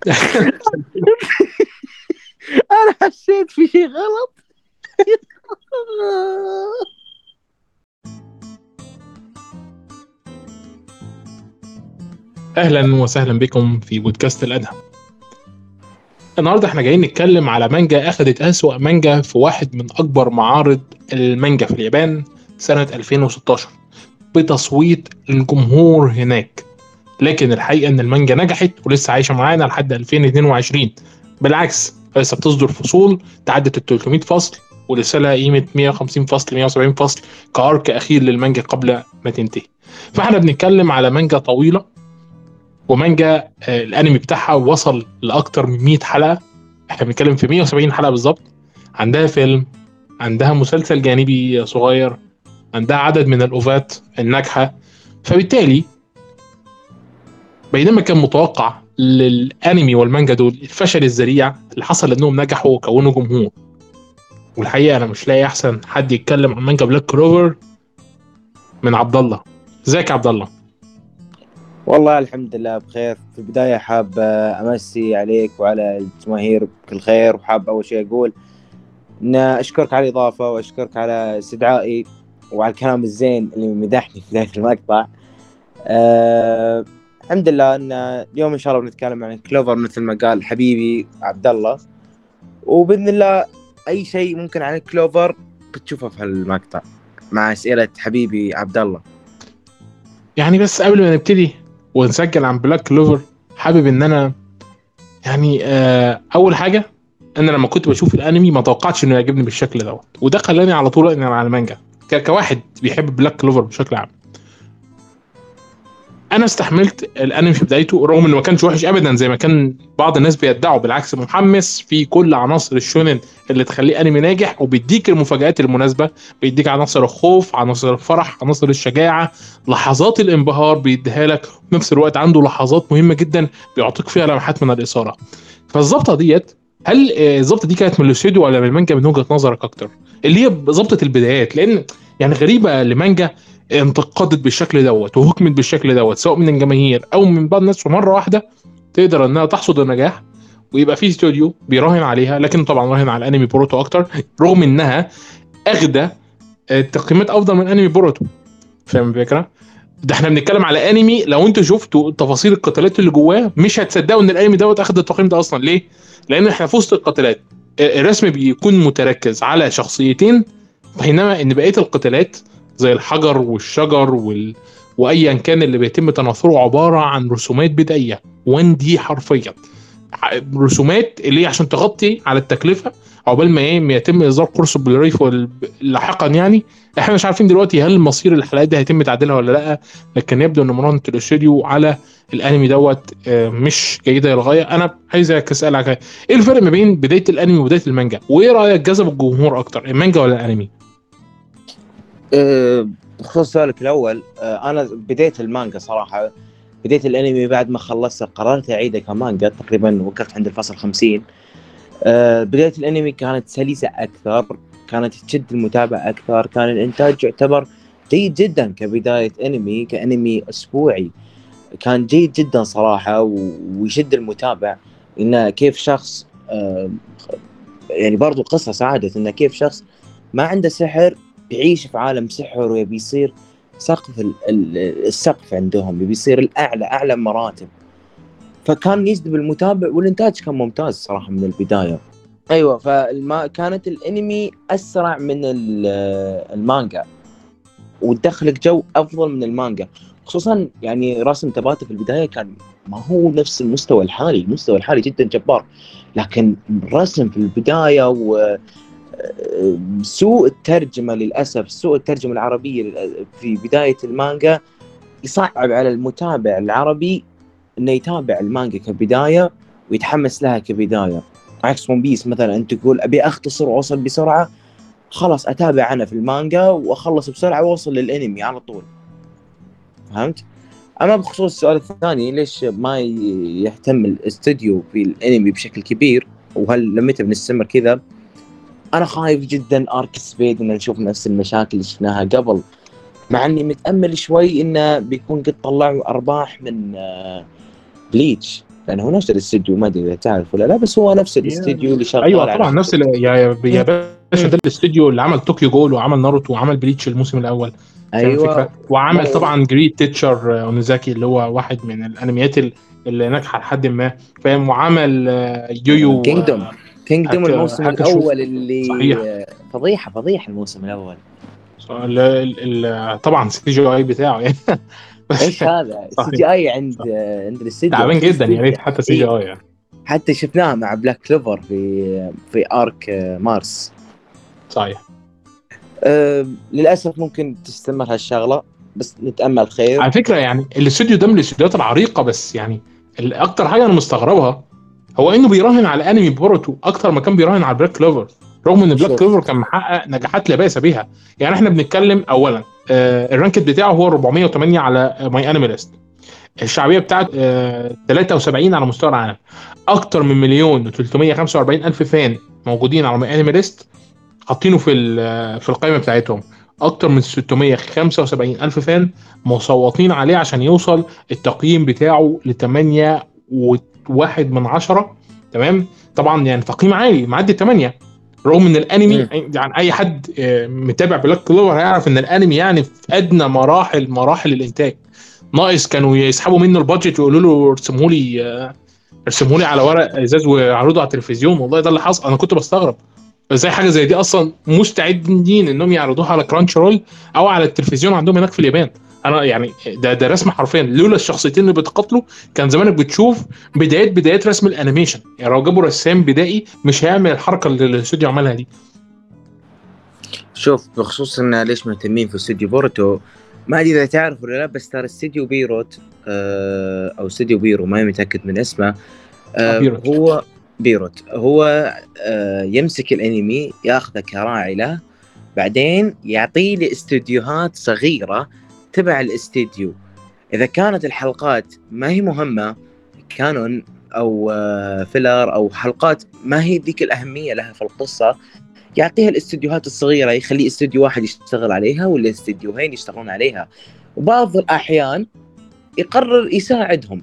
أنا حسيت في شيء غلط. أهلا وسهلا بكم في بودكاست الأدهم. النهارده إحنا جايين نتكلم على مانجا اخذت أسوأ مانجا في واحد من أكبر معارض المانجا في اليابان سنة 2016 بتصويت الجمهور هناك. لكن الحقيقة إن المانجا نجحت ولسه عايشة معانا لحد 2022 بالعكس لسه بتصدر فصول تعدت ال 300 فصل ولسه لها قيمة 150 فصل 170 فصل كأرك أخير للمانجا قبل ما تنتهي. فإحنا بنتكلم على مانجا طويلة ومانجا آه، الأنمي بتاعها وصل لأكتر من 100 حلقة. إحنا بنتكلم في 170 حلقة بالظبط. عندها فيلم عندها مسلسل جانبي صغير عندها عدد من الأوفات الناجحة. فبالتالي بينما كان متوقع للانمي والمانجا دول الفشل الذريع اللي حصل انهم نجحوا وكونوا جمهور. والحقيقة أنا مش لاقي أحسن حد يتكلم عن مانجا بلاك كلوفر من عبد الله إزيك يا عبد الله والله الحمد لله بخير. في البداية حاب أمسي عليك وعلى الجماهير بكل خير وحاب أول شيء أقول أن أشكرك على الإضافة وأشكرك على استدعائي وعلى الكلام الزين اللي مدحني في بداية المقطع. أه الحمد لله أن اليوم إن شاء الله بنتكلم عن كلوفر مثل ما قال حبيبي عبد الله. وبإذن الله أي شيء ممكن عن كلوفر بتشوفه في هالمقطع مع أسئلة حبيبي عبد الله. يعني بس قبل ما نبتدي ونسجل عن بلاك كلوفر حابب إن أنا يعني آه أول حاجة أنا لما كنت بشوف الأنمي ما توقعتش إنه يعجبني بالشكل دوت وده خلاني على طول اني على المانجا. كواحد بيحب Black Clover بشكل عام. أنا استحملت الأنمي في بدايته رغم إنه ما كانش وحش ابدا زي ما كان بعض الناس بيدعوا. بالعكس محمس في كل عناصر الشونن اللي تخليه أنمي ناجح وبيديك المفاجآت المناسبة. بيديك عناصر الخوف عناصر الفرح عناصر الشجاعة لحظات الانبهار بيديها لك. في نفس الوقت عنده لحظات مهمة جدا بيعطيك فيها لمحات من الإثارة. فالظبطه ديت هل الظبطه دي كانت من الاستوديو ولا من المانجا من وجهة نظرك أكتر؟ اللي هي ظبطه البدايات لأن يعني غريبة لمانجا انتقدت بالشكل دوت وحكمت بالشكل دوت سواء من الجماهير أو من بعض الناس ومره واحدة تقدر إنها تحصد النجاح ويبقى في استوديو بيراهن عليها لكن طبعا راهن على الأنمي بوروتو أكتر رغم إنها أخدة آه، تقييمات أفضل من أنمي بوروتو فاهم الفكرة؟ ده إحنا بنتكلم على أنمي لو أنتوا شفتوا تفاصيل القتالات اللي جواه مش هتصدقوا إن الأنمي دوت أخد التقييم ده أصلا ليه؟ لأن إحنا في وسط القتالات آه، الرسم بيكون متركز على شخصيتين بينما إن بقية القتالات زي الحجر والشجر وال... وايا كان اللي بيتم تناثره عبارة عن رسومات بدائية 1 دي حرفيا رسومات اللي هي عشان تغطي على التكلفة عقبال ما إيه يتم إصدار قرص وال- لاحقا يعني. إحنا مش عارفين دلوقتي هل مصير الحلقات دي هيتم تعديلها ولا لأ. لكن يبدو إن مرونه الاستوديو على الأنمي دوت آه، مش جيدة للغايه أنا عايزك اسالك إيه الفرق ما بين بداية الأنمي وبداية المانجا؟ وإيه رأيك جذب الجمهور أكتر المانجا ولا الأنمي؟ بخصوص سؤالك الأول أه، أنا بديت المانجا صراحة بديت الأنمي بعد ما خلصت قررت اعيده كمانجا تقريبا وقفت عند الفصل 50 أه، بداية الأنمي كانت سلسة أكثر كانت تشد المتابعة أكثر كان الإنتاج يعتبر جيد جدا كبداية أنمي كأنمي أسبوعي. كان جيد جدا صراحة ويشد المتابع انه كيف شخص يعني برضو قصة سعادة انه كيف شخص ما عنده سحر يعيش في عالم سحر ويبي يصير سقف ال- ال- السقف عندهم يبي يصير الأعلى أعلى مراتب. فكان يجذب المتابع والإنتاج كان ممتاز صراحة من البداية. أيوه فالما كانت الأنمي أسرع من ال- المانجا. وتدخلك جو أفضل من المانجا. خصوصا يعني رسم تباتا في البداية كان ما هو نفس المستوى الحالي المستوى الحالي جدا جبار. لكن الرسم في البداية سوء الترجمة للأسف سوء الترجمة العربية في بداية المانجا يصعب على المتابع العربي إنه يتابع المانجا كبداية ويتحمس لها كبداية عكس One Piece مثلا أنت تقول أبي أختصر وأوصل بسرعة خلاص أتابع أنا في المانجا وأخلص بسرعة وأوصل للأنمي على طول فهمت؟ أما بخصوص السؤال الثاني ليش ما يهتم الاستوديو في الأنمي بشكل كبير وهل متى بنستمر كذا؟ أنا خايف جدا arc speed ان نشوف نفس المشاكل اللي شفناها قبل. مع إني متأمل شوي إنه بيكون قد طلعوا أرباح من آه، Bleach. لأنه هو نفس الاستديو ما أدري إذا تعرف ولا لا بس هو نفس الاستديو اللي شغال أيوه طبعا نفس يا يا باشا ده الاستوديو اللي عمل Tokyo Ghoul وعمل ناروتو وعمل Bleach الموسم الأول. أيوه. وعمل أيوة. طبعا Great Teacher Onizuka اللي هو واحد من الأنميات ال- اللي ناجحة لحد ما. فاهم؟ وعمل آه، يويو Kingdom Kingdom الموسم. الأول اللي صحيح. فضيحة فضيحة الموسم الأول. ال- ال- ال- طبعا CGI بتاعه. يعني إيش هذا؟ صحيح. CGI عند. عند الاستديو تعبان جدا يا ريت حتى CGI يعني. حتى شفناها مع Black Clover في في arc مارس صحيح. أه للأسف ممكن تستمر هالشغلة بس نتأمل خير. على فكرة يعني الاستوديو ده من الاستوديوهات العريقة بس يعني أكتر حاجة أنا مستغربها هو إنه بيراهن على أنمي بوروتو أكتر ما كان بيراهن على Black Clover رغم إن Black. Clover كان محقق نجاحات لا بأس بها يعني إحنا بنتكلم اولا آه ال ranked بتاعه هو 408 على MyAnimeList الشعبية بتاعته آه 73 على مستوى العالم. أكتر من مليون و345 ألف fan موجودين على MyAnimeList حاطينه في ال- في القائمة بتاعتهم. أكتر من 675 ألف fan مصوتين عليه عشان يوصل التقييم بتاعه ل 8 وواحد من عشرة تمام؟ طبعا يعني تقييم عالي معدي 8 رغم إن الأنمي. يعني أي حد آه، متابع Black Clover هيعرف إن الأنمي يعني في أدنى مراحل مراحل الإنتاج. ناقص كانوا يسحبوا منه ال budget ويقولوا له ارسموا لي آه، ارسموا لي على ورق إزاز وعرضوا على التلفزيون. والله ده اللي حصل. أنا كنت بستغرب. إزاي حاجة زي دي أصلا مستعدين إنهم يعرضوها على Crunchyroll أو على التلفزيون عندهم هناك في اليابان؟ أنا يعني ده ده رسم حرفيا. لولا الشخصيتين اللي بيتقاتلوا كان زمانك بتشوف بدايات بدايات رسم ال animation. يعني لو جابوا رسام بدائي مش هيعمل الحركة اللي الاستوديو عملها دي. شوف بخصوص إن ليش مهتمين في استوديو بورتو ما أدري إذا تعرف ولا لا بس ترى استوديو بيروت آه، أو استوديو بيرو ما متأكد من اسمه آه، آه، بيروت. هو بيروت. هو آه، يمسك الأنمي ياخذه كراعي له بعدين يعطيه لاستديوهات صغيرة تبع الاستديو. إذا كانت الحلقات ما هي مهمة كانون أو آه، فيلر أو حلقات ما هي ذيك الأهمية لها في القصة يعطيها الاستديوهات الصغيرة يخلي استديو واحد يشتغل عليها ولا استديوهين يشتغلون عليها. وبعض الأحيان يقرر يساعدهم.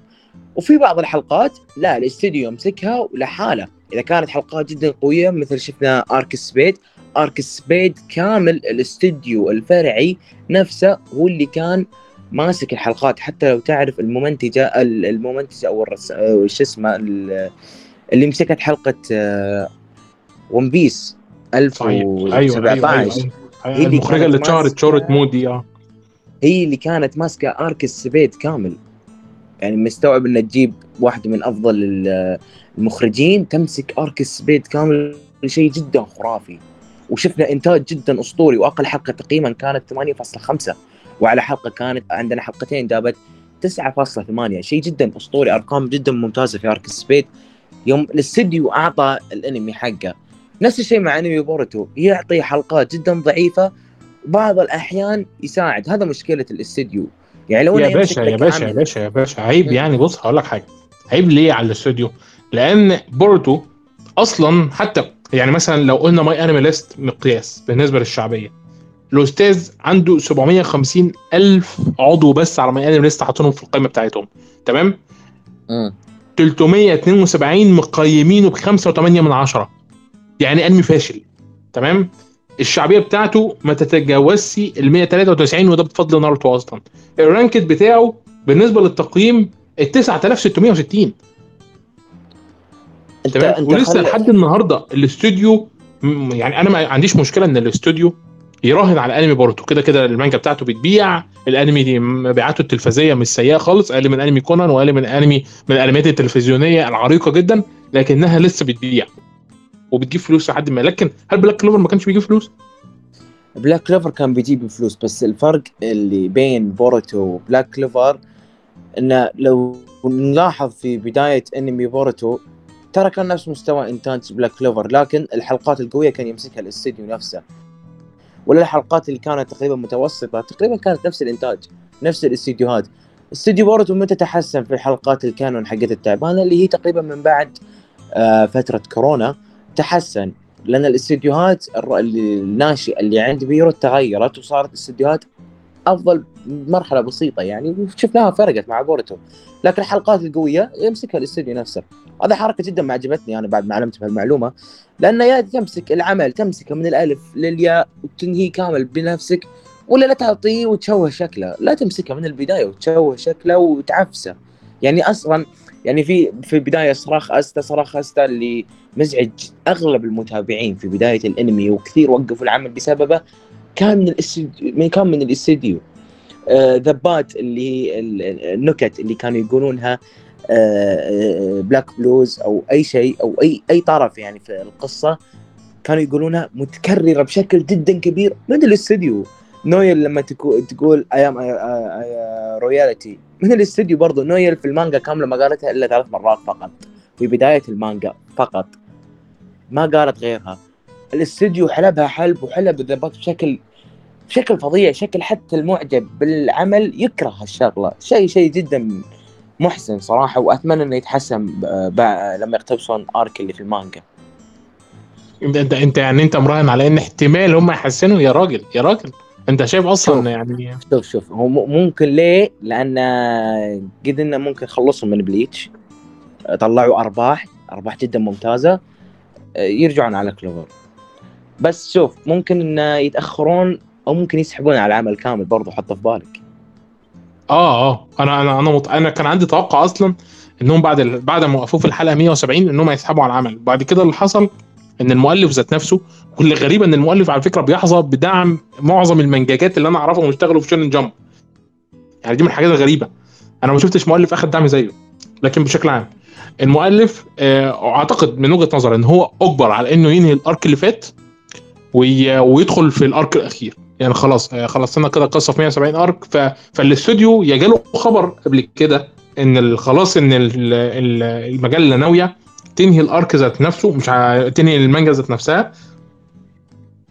وفي بعض الحلقات لا الاستديو يمسكها لحاله. إذا كانت حلقات جدا قوية مثل شفنا arc Spade arc Spade كامل الاستديو الفرعي نفسه هو اللي كان ماسك الحلقات. حتى لو تعرف الممنتجة ال- الممنتجة أو شو اسمه ال- اللي مسكت حلقة One Piece صحيح. أيوه أيوه 1017 أيوه, هي. اللي المخرجه كانت اللي ماسكة- شهره مودي آه. هي اللي كانت ماسكة arc ال Spade كامل. يعني مستوعب انها تجيب واحد من أفضل ال- المخرجين تمسك arc ال Spade كامل شيء جدا خرافي. وشفنا إنتاج جدا أسطوري وأقل حلقة تقييما كانت 8.5 وعلى حلقة كانت عندنا حلقتين جابت 9.8 شيء جدا أسطوري أرقام جدا ممتازة في arc ال Spade يوم الاستديو أعطى الأنمي حقه. نفس الشيء مع أنمي بورتو يعطي حلقات جدا ضعيفة بعض الأحيان يساعد. هذا مشكلة الاستديو. يعني لو يا باشا يا باشا يا باشا يا باشا عيب. يعني. بص هقول لك حاجة. عيب ليه على الاستوديو لأن بورتو أصلا حتى يعني مثلا لو قلنا MyAnimeList مقياس بالنسبة للشعبية الأستاذ عنده 750 ألف عضو بس على MyAnimeList حاطينهم في القائمة بتاعتهم تمام؟ مم. 372 مقيمينه ب 5.8 من عشرة يعني أنمي فاشل تمام؟ الشعبية بتاعته ما تتجاوزش ال 193 وده بفضل ناروتو أصلا. ال ranked بتاعه بالنسبة للتقييم ال 9660 انت تمام؟ انت ولسه لحد النهارده الاستوديو يعني أنا ما عنديش مشكله ان الاستوديو يراهن على انمي بورتو كده كده المانجا بتاعته بتبيع. الانمي دي مبيعاته التلفزيونية مش سيئة خالص أقل من أنمي كونان وأقل من أنمي من الأنميات التلفزيونية العريقة جدا لكنها لسه بتبيع. وبتجيب فلوس لحد ما. لكن هل Black Clover ما كانش بيجيب فلوس؟ Black Clover كان بيجيب فلوس بس الفرق اللي بين بورتو و Black Clover انه لو نلاحظ في بداية أنمي بورتو ترى كان نفس مستوى إنتاج Black Clover لكن الحلقات القوية كان يمسكها الاستديو نفسه. ولا الحلقات اللي كانت تقريبا متوسطة تقريبا كانت نفس الإنتاج نفس الاستديوهات. استديو بورتو متى تحسن في الحلقات الكانون حقت التعبانة؟ اللي هي تقريبا من بعد آه فترة كورونا تحسن. لأن الاستديوهات الناشئة اللي عند بيرو تغيرت وصارت استديوهات أفضل مرحلة بسيطة يعني وشفناها فرقت مع بورتو لكن الحلقات القوية يمسكها الاستوديو نفسه. هذا حركة جدا ما عجبتني أنا بعد ما علمت بهالمعلومة لأن يا تمسك العمل تمسكه من الألف للياء وتنهيه كامل بنفسك ولا لا تعطيه وتشوه شكله لا تمسكه من البداية وتشوه شكله وتعفسه. يعني أصلا يعني في في البدايه صراخ أستا صراخ أستا اللي مزعج أغلب المتابعين في بداية الأنمي وكثير وقفوا العمل بسببه كان من الاستديو كان من الاستديو. آه ذبات اللي هي النكت اللي كانوا يقولونها آه Black Bulls أو أي شيء أو اي أي طرف يعني في القصة كانوا يقولونها متكررة بشكل جدا كبير. من الاستديو نويل لما تقول I am royalty من الاستديو برضو. نويل في المانجا كاملة ما قالتها إلا ثلاث مرات فقط. في بداية المانجا فقط. ما قالت غيرها. الاستديو حلبها حلب وحلب الذبات بشكل بشكل فظيع شكل حتى المعجب بالعمل يكره هالشغله شيء شيء جدا محزن صراحة وأتمنى إنه يتحسن لما يقتبسون آرك اللي في المانجا. انت انت يعني أنت مراهن على إن احتمال هم يحسنوا؟ يا راجل يا راجل. أنت شايف أصلا شوف يعني شوف شوف. هو ممكن ليه؟ لأن قد إنه ممكن خلصوا من بليتش. طلعوا أرباح أرباح جدا ممتازة. يرجعون على كلوفر. بس شوف ممكن إنه يتأخرون أو ممكن يسحبون على العمل كامل برضو حطه في بالك. آه آه. أنا أنا أنا مط... أنا كان عندي توقع أصلا إنهم بعد ال... بعد ما وقفوه في الحلقة 170 إنهم هيسحبوا على العمل. بعد كده اللي حصل إن المؤلف ذات نفسه واللي غريب إن المؤلف على فكرة بيحظى بدعم معظم المنجاجات اللي أنا أعرفهم اشتغلوا في شونن جامب. يعني دي من الحاجات الغريبة. أنا ما شفتش مؤلف أخد دعم زيه لكن بشكل عام. المؤلف آه، أعتقد من وجهة نظري إن هو أجبر على إنه ينهي الأرك اللي فات وي... ويدخل في الأرك الأخير. يعني خلاص آه، خلصنا كده قصة في 170 ارك ف... فالاستوديو يا جاله خبر قبل كده إن خلاص إن ال- ال- المجله ناوية تنهي ال arc ذات نفسه مش. تنهي المانجا ذات نفسها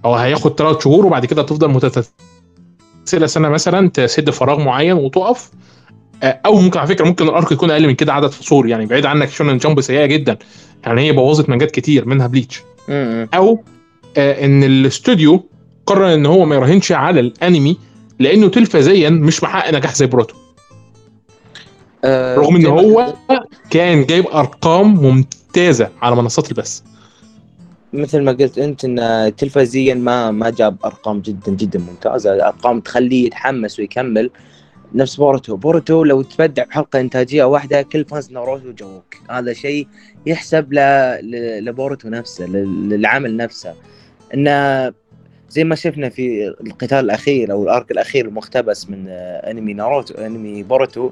أو هياخد ثلاث شهور وبعد كده تفضل متسلسله سنة مثلا تسد فراغ معين وتقف آه، أو ممكن على فكرة ممكن ال arc يكون أقل من كده عدد فصول يعني بعيد عنك Shonen Jump سيئة جدا يعني هي بوظت مانجات كتير منها بليتش. أو آه، إن الاستوديو قرر إن هو ما يراهنش على الأنمي لأنه تلفزيا مش محقق نجاح زي بروتو. آه، رغم إن هو كان جايب أرقام ممتازة على منصات البث. مثل ما قلت أنت إن تلفزيا ما ما جاب أرقام جدا جدا ممتازة. أرقام تخليه يتحمس ويكمل. نفس بوروتو. بوروتو لو تبدع بحلقة إنتاجية واحدة كل fans ناروتو جوك. هذا شيء يحسب ل... ل... لبوروتو نفسه لل- للعمل نفسه. انه زي ما شفنا في القتال الأخير أو ال arc الأخير المقتبس من آه، أنمي ناروتو أنمي بوروتو.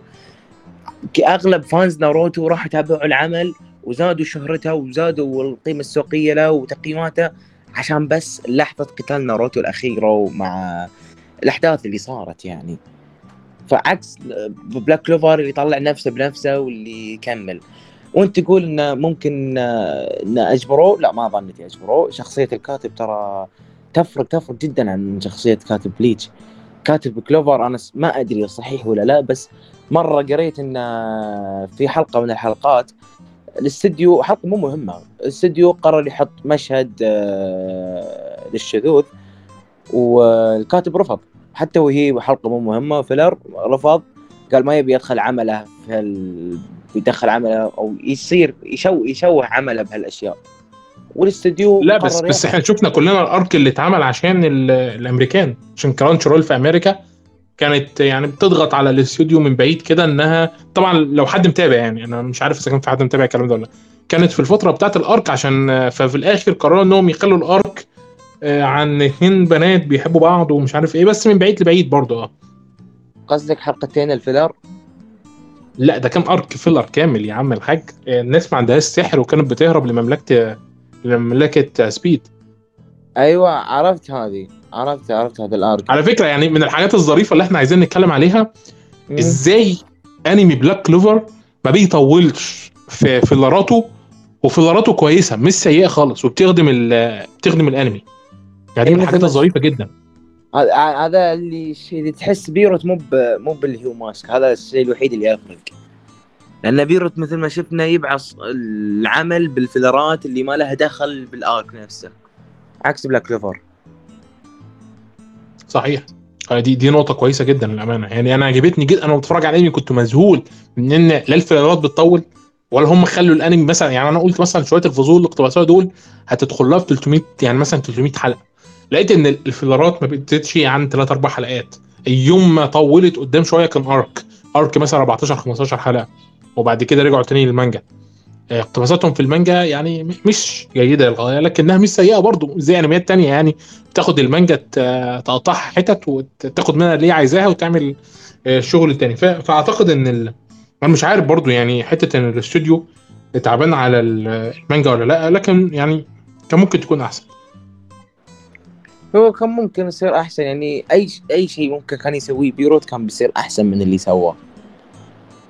اغلب fans ناروتو راحوا يتابعوا العمل وزادوا شهرته وزادوا القيمة السوقية له وتقييماته عشان بس لحظة قتال ناروتو الأخيرة مع الأحداث اللي صارت يعني. فعكس Black Clover اللي يطلع نفسه بنفسه واللي يكمل. وأنت تقول إنه ممكن آه، إنه أجبروه؟ لا ما ظنيتي أجبروه. شخصية الكاتب ترى تفرق تفرق جدا عن شخصية كاتب بليتش. كاتب كلوفر أنا ما أدري صحيح ولا لا بس مرة قريت إن في حلقة من الحلقات. الاستديو حلقة مو مهمة. الاستديو قرر يحط مشهد آه، للشذوذ والكاتب رفض. حتى وهي حلقة مو مهمة filler رفض. قال ما يبي يدخل عمله في ال... يدخل عمله أو يصير يشو يشوه عمله بهالأشياء. والاستديو لا بس بس. إحنا شفنا كلنا ال arc اللي اتعمل عشان ال- الامريكان عشان Crunchyroll في أمريكا. كانت يعني بتضغط على الاستوديو من بعيد كده انها طبعا لو حد متابع يعني أنا مش عارف إذا كان في حد متابع الكلام ده ولا لا. كانت في الفترة بتاعت ال arc عشان ففي الآخر قرروا إنهم يخلوا ال arc آه، عن اتنين بنات بيحبوا بعض ومش عارف إيه بس من بعيد لبعيد برضه آه. قصدك حلقتين ال filler؟ لا ده كان arc filler كامل يا عم الحاج. آه، الناس ما عندهاش سحر وكانت بتهرب لمملكة لمملكه Spade. أيوه عرفت هذه. عرفت عرفت هذا ال arc. على فكرة يعني من الحاجات الظريفة اللي إحنا عايزين نتكلم عليها مم. إزاي أنمي بلاك كلوفر ما بيطولش في فيلاراته وفيلاراته كويسة مش سيئة خالص وبتخدم ال- بتخدم الأنمي. يعني من أيوة الحاجات الظريفة جدا. هذا اللي الشيء اللي تحس بييرو مو مو باللي هو ماسك هذا الشيء الوحيد اللي يفرق لأن بييرو مثل ما شفنا يبعص العمل بالفلرات اللي ما لها دخل بال arc نفسه. عكس بلاك كلوفر صحيح. آه، دي دي نقطة كويسة جدا للأمانة. يعني أنا عجبتني جدا أنا بتفرج على الأنمي كنت مذهول من إن لا الفيلرات بتطول ولا هم خلوا الأنمي مثلا. يعني أنا قلت مثلا شوية الفصول الاقتباسية دول هتدخل لها في 300 يعني مثلا 300 حلقة. لقيت إن الفيلرات ما بتزيدش عن 3 4 حلقات. يوم ما طولت قدام شوية كان أرك أرك مثلا 14 15 حلقة. وبعد كده رجعوا تاني للمانجا. آه، اقتباساتهم في المانجا يعني مش جيدة للغايه لكنها مش سيئة برضه زي أنميات تانية يعني. بتاخد المانجا تقطعها حتت وتاخد منها اللي هي عايزاها وتعمل آه، شغل تاني. فأعتقد إن ال... أنا مش عارف برضه يعني حتة إن الاستوديو تعبان على المانجا ولا لأ لكن يعني كان ممكن تكون أحسن. هو كان ممكن يصير أحسن يعني أي أي شيء ممكن كان يسويه بيروت كان بيصير أحسن من اللي سواه.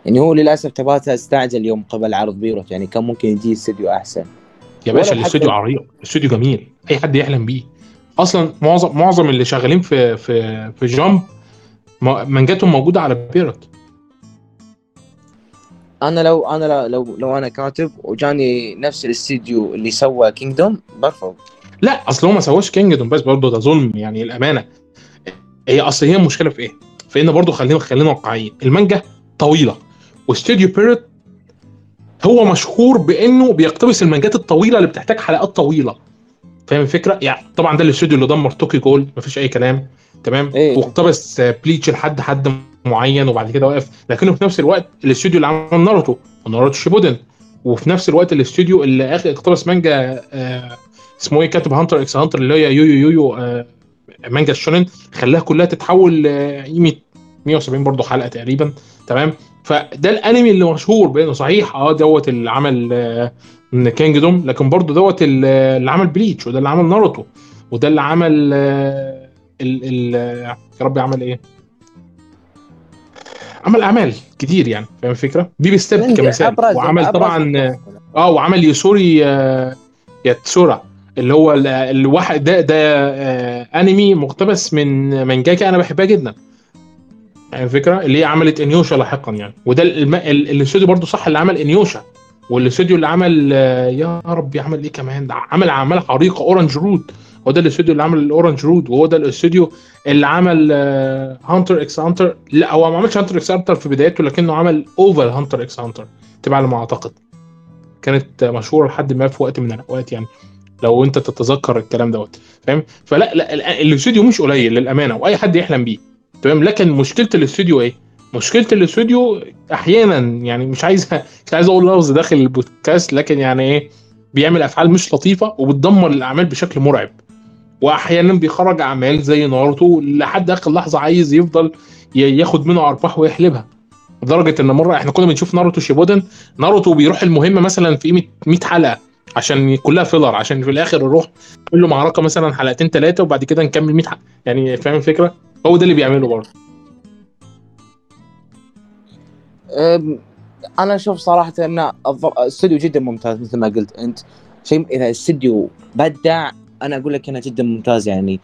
يعني هو للأسف تباتا استعجل يوم قبل عرض بيروت يعني كان ممكن يجي استوديو أحسن. يا باشا الاستوديو عريق. الاستوديو جميل. أي حد يحلم بيه. أصلا معظم معظم اللي شغالين في في في جامب مانجاتهم موجودة على بيروت. أنا لو أنا لو لو, لو أنا كاتب وجاني نفس الاستديو اللي سوى كينجدوم برفض. لا أصل هو ما سواش كينجدوم بس برضه ده ظلم يعني الأمانة. هي أصل هي المشكلة في إيه؟ في إن برضه خلينا خلينا واقعيين. المانجا طويلة. واستوديو بييرو هو مشهور بإنه بيقتبس المانجات الطويلة اللي بتحتاج حلقات طويلة. فاهم الفكرة؟ يعني طبعا ده الاستوديو اللي دمر توكيو جول مفيش أي كلام. تمام؟ إيه؟ واقتبس بليتش لحد حد معين وبعد كده وقف لكنه في نفس الوقت الاستوديو اللي عمل ناروتو وناروتو شيبودن. وفي نفس الوقت الاستوديو اللي آخر اقتبس مانجا آه اسمه إيه كاتب هانتر إكس هانتر اللي هي يو يو يو آه مانجا الشونن خلاها كلها تتحول قيمه 170 برضه حلقة تقريبا. تمام؟ فده الانمي اللي مشهور بانه صحيح آه دوت اللي عمل آه كينجدوم لكن برضه دوت اللي عمل بليتش وده اللي عمل ناروتو وده اللي عمل آه ال ال يا ربي عمل إيه؟ عمل اعمال كتير يعني فاهم الفكرة؟ بيبي ستيب كمثال وعمل طبعا آه وعمل يسوري آه ياتسورا اللي هو الواحد ده ده انمي مقتبس من مانجاكا أنا بحبها جدا الفكرة اللي هي عملت إنيوشا لاحقا يعني. وده الاستوديو برضو صح اللي عمل إنيوشا. والاستوديو اللي عمل آه يا ربي عمل إيه كمان؟ ده عمل اعمال حريقه اورنج رود. هو ده الاستوديو اللي عمل الاورنج رود وهو ده الاستوديو اللي عمل هانتر إكس هانتر. لا هو ما عملش هانتر إكس هانتر في بدايته لكنه عمل OVA هانتر إكس هانتر تبع على ما أعتقد. كانت مشهورة لحد ما في وقت من الأوقات يعني لو أنت تتذكر الكلام دوت. فاهم؟ فلا لا الاستوديو مش قليل للأمانة وأي حد يحلم بيه. تمام؟ لكن مشكلة الاستوديو إيه؟ مشكلة الاستوديو أحيانا يعني مش عايز مش عايز أقول لفظ داخل البودكاست لكن يعني إيه؟ بيعمل أفعال مش لطيفة وبتدمر الأعمال بشكل مرعب. واحيانا بيخرج أعمال زي ناروتو لحد آخر لحظة عايز يفضل ياخد منه أرباح ويحلبها. لدرجة إن مرة إحنا كنا بنشوف ناروتو شيبودن ناروتو بيروح المهمة مثلا في 100 حلقة عشان كلها فيلر عشان في الآخر نروح نعمل له معركة مثلا حلقتين ثلاثة وبعد كده نكمل 100 حلقة. يعني فاهم الفكرة؟ هو ده اللي بيعمله برضه. أنا أشوف صراحة إن الاستوديو جدا ممتاز مثل ما قلت أنت. شيء إذا الاستوديو بدع أنا أقول لك إنه جدا ممتاز يعني.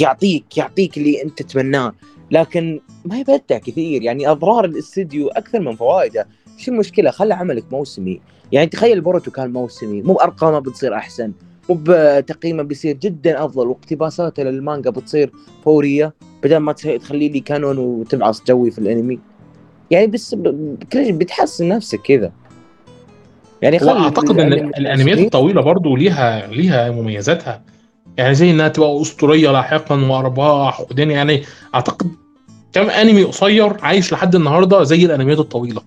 يعطيك يعطيك اللي أنت تتمناه. لكن ما يبدع كثير. يعني أضرار الاستديو أكثر من فوائده. شو المشكلة؟ خلي عملك موسمي. يعني تخيل بوروتو كان موسمي. مو بأرقامه بتصير أحسن. مو بتقييمه بيصير جدا أفضل واقتباساته للمانجا بتصير فورية بدل ما تخلي لي canon وتبعص جوي في الأنمي. يعني بس بتحسن نفسك كذا. يعني اعتقد إن الأنميات الطويلة برضو ليها ليها مميزاتها. يعني زي إنها تبقى أسطورية لاحقا وأرباح ودنيا يعني أعتقد كم أنمي قصير عايش لحد النهارده زي الأنميات الطويلة.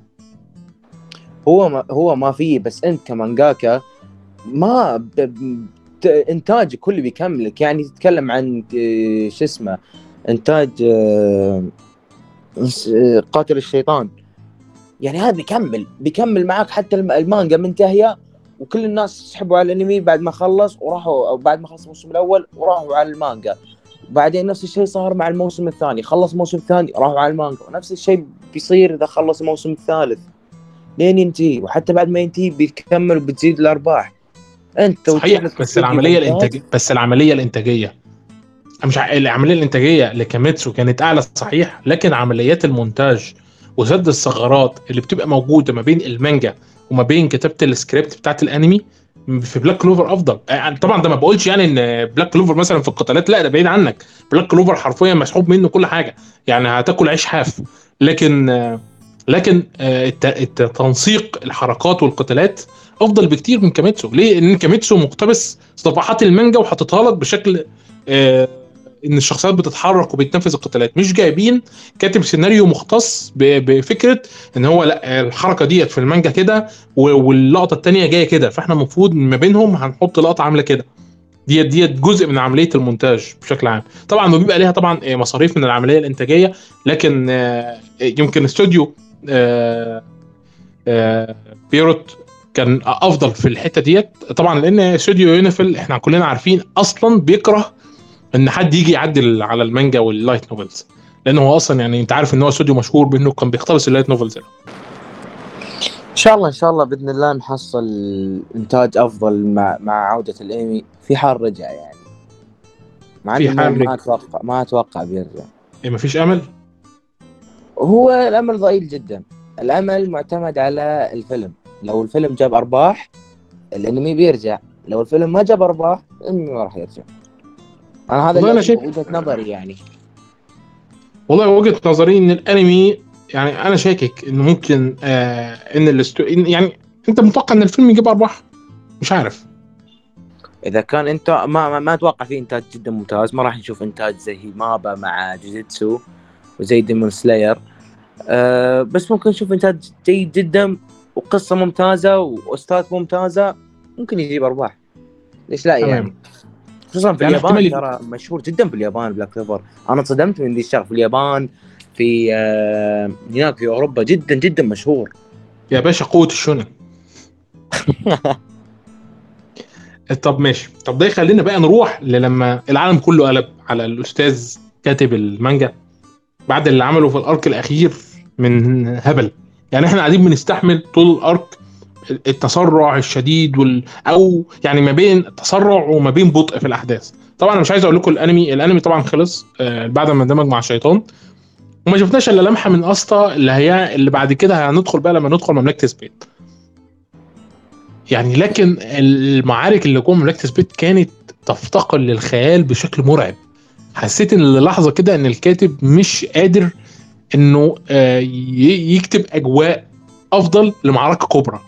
هو ما هو ما فيه بس أنت كمانجاكا ما. انتاجك كله بيكملك. يعني تتكلم عن شو اسمه إنتاج آه، قاتل الشيطان. يعني هذا بيكمل بيكمل معك حتى المانجا منتهية وكل الناس سحبوا على الأنمي بعد ما خلص وراحوا أو بعد ما خلص الموسم الأول وراحوا على المانجا. وبعدين نفس الشيء صار مع الموسم الثاني. خلص الموسم الثاني راحوا على المانجا. ونفس الشيء بيصير إذا خلص الموسم الثالث. لين ينتهي. وحتى بعد ما ينتهي بيكمل وبتزيد الأرباح. انت صحيح بس العملية الانتاجيه بس العملية الإنتاجية. مش العملية الإنتاجية لكاميتسو كانت أعلى صحيح لكن عمليات المونتاج وسد الثغرات اللي بتبقى موجودة ما بين المانجا وما بين كتابة السكريبت بتاعت الأنمي في بلاك كلوفر أفضل. يعني طبعا ده ما بقولش يعني إن بلاك كلوفر مثلا في القتالات لا ده بعيد عنك. بلاك كلوفر حرفيا مسحوب منه كل حاجة. يعني هتاكل عيش حاف. لكن لكن تنسيق الحركات والقتالات أفضل بكتير من كاميتسو. ليه؟ لأن كاميتسو مقتبس صفحات المانجا وحاططها لك بشكل آه إن الشخصيات بتتحرك وبتنفذ القتالات. مش جايبين كاتب سيناريو مختص بفكرة إن هو لأ الحركة ديت في المانجا كده واللقطة الثانية جاية كده. فإحنا المفروض ما بينهم هنحط لقطة عاملة كده. ديت ديت جزء من عملية المونتاج بشكل عام. طبعا بيبقى ليها طبعا مصاريف من العملية الإنتاجية لكن يمكن استوديو بييرو كان أفضل في الحتة ديت. طبعا لأن استوديو يونيفل إحنا كلنا عارفين أصلا بيكره إن حد يجي يعدل على المانجا وال light novels لأنه هو أصلا يعني أنت عارف إن هو استوديو مشهور بإنه كان بيقتبس ال light novels إن شاء الله إن شاء الله بإذن الله نحصل إنتاج أفضل مع مع عودة الانمي في حال رجع يعني. مع في حال ما أتوقع ما أتوقع بيرجع. إيه ما فيش أمل؟ هو الأمل ضئيل جدا. الأمل معتمد على الفيلم. لو الفيلم جاب أرباح الأنمي بيرجع. لو الفيلم ما جاب أرباح الأنمي ما راح يرجع. أنا هذا أنا شايف وجهة نظري يعني. والله وجهة نظري إن الأنمي يعني أنا شاكك إنه ممكن آه إن الاستو... إن يعني أنت متوقع إن الفيلم يجيب أرباح؟ مش عارف. إذا كان أنت ما ما, ما أتوقع فيه إنتاج جدا ممتاز. ما راح نشوف إنتاج زي مابا مع جوجوتسو وزي ديمون سلاير أه بس ممكن نشوف إنتاج جيد جدا. وقصة ممتازة وأحداث ممتازة ممكن يجيب أرباح. ليش لا يعني؟ خصوصا في يعني اليابان ترى مشهور جدا في اليابان بلاك كليفر أنا انصدمت من ذي الشغله في اليابان في آه هناك في أوروبا جدا جدا مشهور. يا باشا قوة الشونن طب ماشي. طب ده يخلينا بقى نروح للما العالم كله قلب على الأستاذ كاتب المانجا بعد اللي عمله في الأرك الأخير من هبل. يعني إحنا قاعدين بنستحمل طول الارك التسرع الشديد وال أو يعني ما بين تسرع وما بين بطء في الاحداث. طبعا أنا مش عايز أقول لكم الانمي الأنمي طبعا خلص آه بعد ما اندمج مع الشيطان. وما شفناش إلا لمحة من أستا اللي هي اللي بعد كده هندخل بقى لما ندخل مملكة سبيد. يعني لكن المعارك اللي جوه مملكة سبيد كانت تفتقر للخيال بشكل مرعب. حسيت إن لحظه كده إن الكاتب مش قادر إنه آه يكتب أجواء أفضل لمعركة كبرى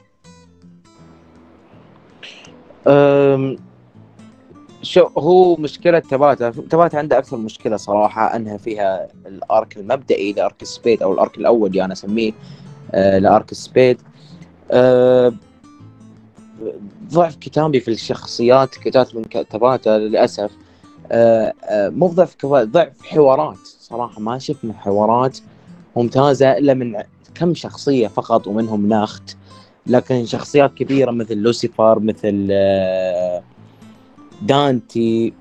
شو هو مشكلة تاباتا. تاباتا عنده أكثر مشكلة صراحة أنها فيها ال arc المبدئي ل arc سبيد أو ال arc الأول يعني أنا أسميه آه لأرك سبيد. آه ضعف كتابي في الشخصيات كتابة من تباتا للأسف. مو ضعف ضعف حوارات. صراحة ما شفنا حوارات ممتازة إلا من كم شخصية فقط ومنهم ناخت. لكن شخصيات كبيرة مثل لوسيفر مثل دانتي.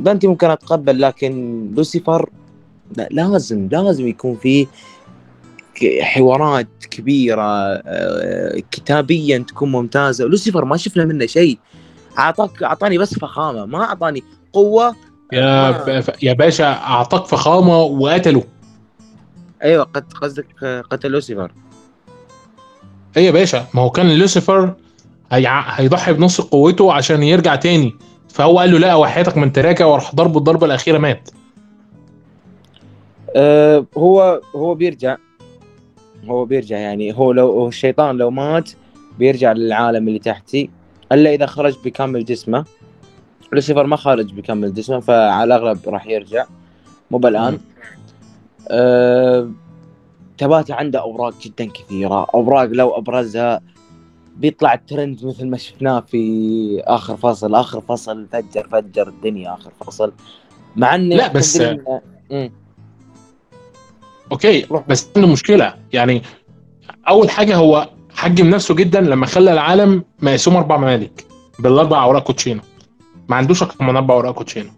دانتي ممكن أتقبل لكن لوسيفر لازم لازم يكون في حوارات كبيرة كتابيا تكون ممتازة. لوسيفر ما شفنا منه شيء. أعطاك أعطاني بس فخامة ما أعطاني قوة يا ما... يا باشا أعطاك فخامة وقتله أيوه قصدك قتل لوسيفر. إيه يا باشا ما هو كان لوسيفر هي... هيضحي بنص قوته عشان يرجع تاني. فهو قال له لا وحياتك من تراكه وراح ضربه الضربة الأخيرة مات. أه هو هو بيرجع. هو بيرجع يعني. هو لو الشيطان لو مات بيرجع للعالم اللي تحتي. إلا إذا خرج بكامل جسمه. لوسيفر ما خارج بكامل جسمه فعلى الأغلب راح يرجع. مو بالآن. أه تباتي عنده أوراق جدا كثيرة. أوراق لو أبرزها بيطلع الترند مثل ما شفناه في آخر فصل. آخر فصل فجر فجر الدنيا آخر فصل. مع إنه لا بس okay بس عنده مشكلة. يعني أول حاجة هو حجم نفسه جدا لما خلى العالم مقسوم أربع ممالك بالأربع أوراق كوتشينة ما عندوش أكتر من أربع أوراق كوتشينة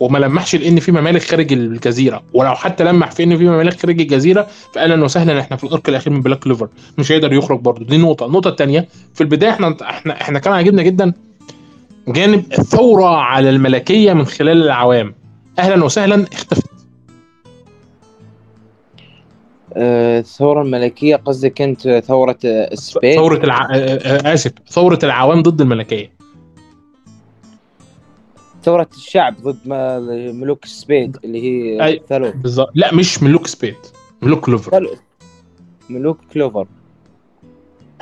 وما لمحش لإن في ممالك خارج الجزيرة. ولو حتى لمح في إن في ممالك خارج الجزيرة فاهلا وسهلا إحنا في ال arc الأخير من بلاك كليفر مش هيقدر يخرج برضه. دي نقطة. النقطة الثانية في البداية إحنا إحنا إحنا كان عاجبنا جدا جانب الثورة على الملكية من خلال العوام. أهلا وسهلا اختفت. الثورة الملكية قصدك أنت ثورة آه، السبيد ثورة الع... آه، آه، آسف ثورة العوام ضد الملكية. ثورة الشعب ضد ملوك السبيد اللي هي أي. كلوفر بالظبط. لا مش ملوك سبيد ملوك كلوفر. ثلث ملوك كلوفر.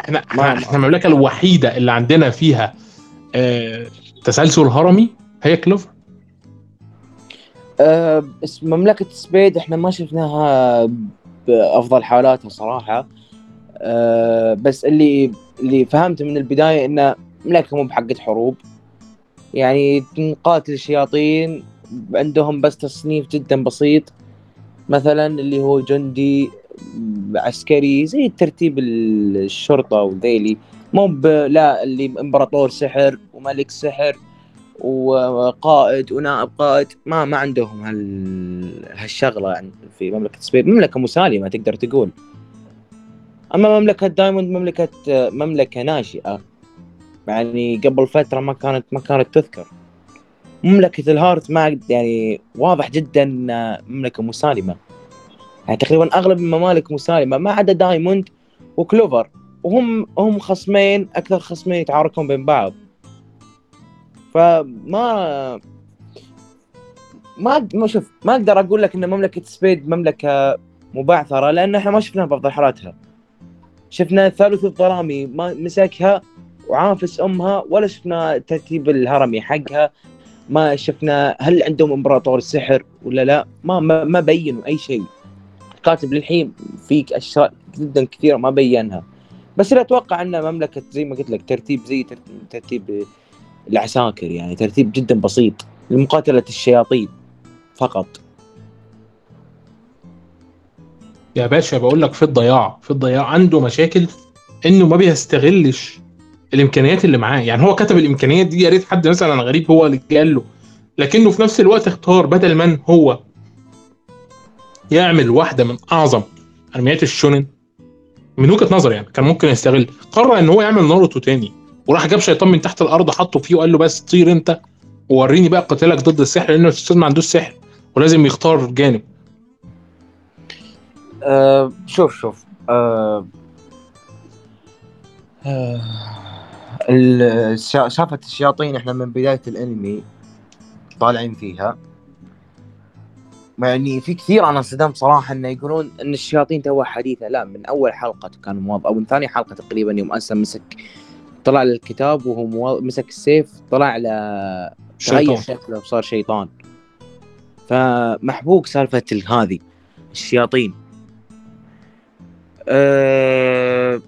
إحنا ما- إحنا إحنا المملكه الوحيدة اللي عندنا فيها آه تسلسل هرمي هي كلوفر؟ آه، بس مملكة السبيد إحنا ما شفناها بأفضل حالاتها صراحة. آه، بس اللي اللي فهمته من البداية إنه مملكة مو بحقة حروب. يعني نقاتل الشياطين عندهم بس تصنيف جدا بسيط. مثلا اللي هو جندي عسكري زي ترتيب الشرطة وذيلي. مو لا اللي إمبراطور سحر وملك سحر. وقائد ونائب قائد ما ما عندهم هال هالشغلة يعني في مملكة سبيد. مملكة مسالمة تقدر تقول. أما مملكة دايموند مملكة مملكة ناشئه يعني قبل فترة ما كانت ما كانت تذكر. مملكة الهارت ما يعني واضح جدا مملكة مسالمة. يعني تقريبا أغلب الممالك مسالمة ما عدا دايموند وكلوفر. وهم هم خصمين أكثر خصمين يتعاركون بين بعض. فما ما ما شوف ما أقدر أقول لك إن مملكة سبيد مملكة مبعثرة لأن إحنا ما شفناها بأفضل حالاتها. شفنا ثالث الظلامي ما مسكها وعافس أمها ولا شفنا ترتيب الهرمي حقها. ما شفنا هل عندهم إمبراطور السحر ولا لا. ما ما, ما بينوا أي شيء. الكاتب للحين فيك أشياء جدا كثيرة ما بينها. بس لا أتوقع إن مملكة زي ما قلت لك ترتيب زي ترتيب العساكر يعني ترتيب جدا بسيط. لمقاتلة الشياطين فقط. يا باشا بقول لك في الضياع في الضياع عنده مشاكل إنه ما بيستغلش الإمكانيات اللي معاه. يعني هو كتب الإمكانيات دي يا ريت حد مثلا غريب هو اللي قال له. لكنه في نفس الوقت اختار بدل من هو يعمل واحدة من أعظم انميات الشونن من وجهة نظري يعني كان ممكن يستغل. قرر إن هو يعمل ناروتو تاني. وراح جاب شيطان من تحت الأرض حطه فيه وقال له بس طير أنت ووريني بقى قتالك ضد السحر لأنه الاستاذ ما عندوش سحر ولازم يختار جانب. أه شوف شوف. أه أه شافة الشياطين إحنا من بداية الأنمي طالعين فيها. يعني في كثير أنا انصدمت صراحة إنه يقولون إن الشياطين توها حديثة. لا من أول حلقة كان موظف أو من ثاني حلقة تقريبا يوم اسا مسك طلع للكتاب وهو مو... مسك السيف طلع ل تغير شكله وصار شيطان. فمحبوك سالفة ال- هذه الشياطين. أه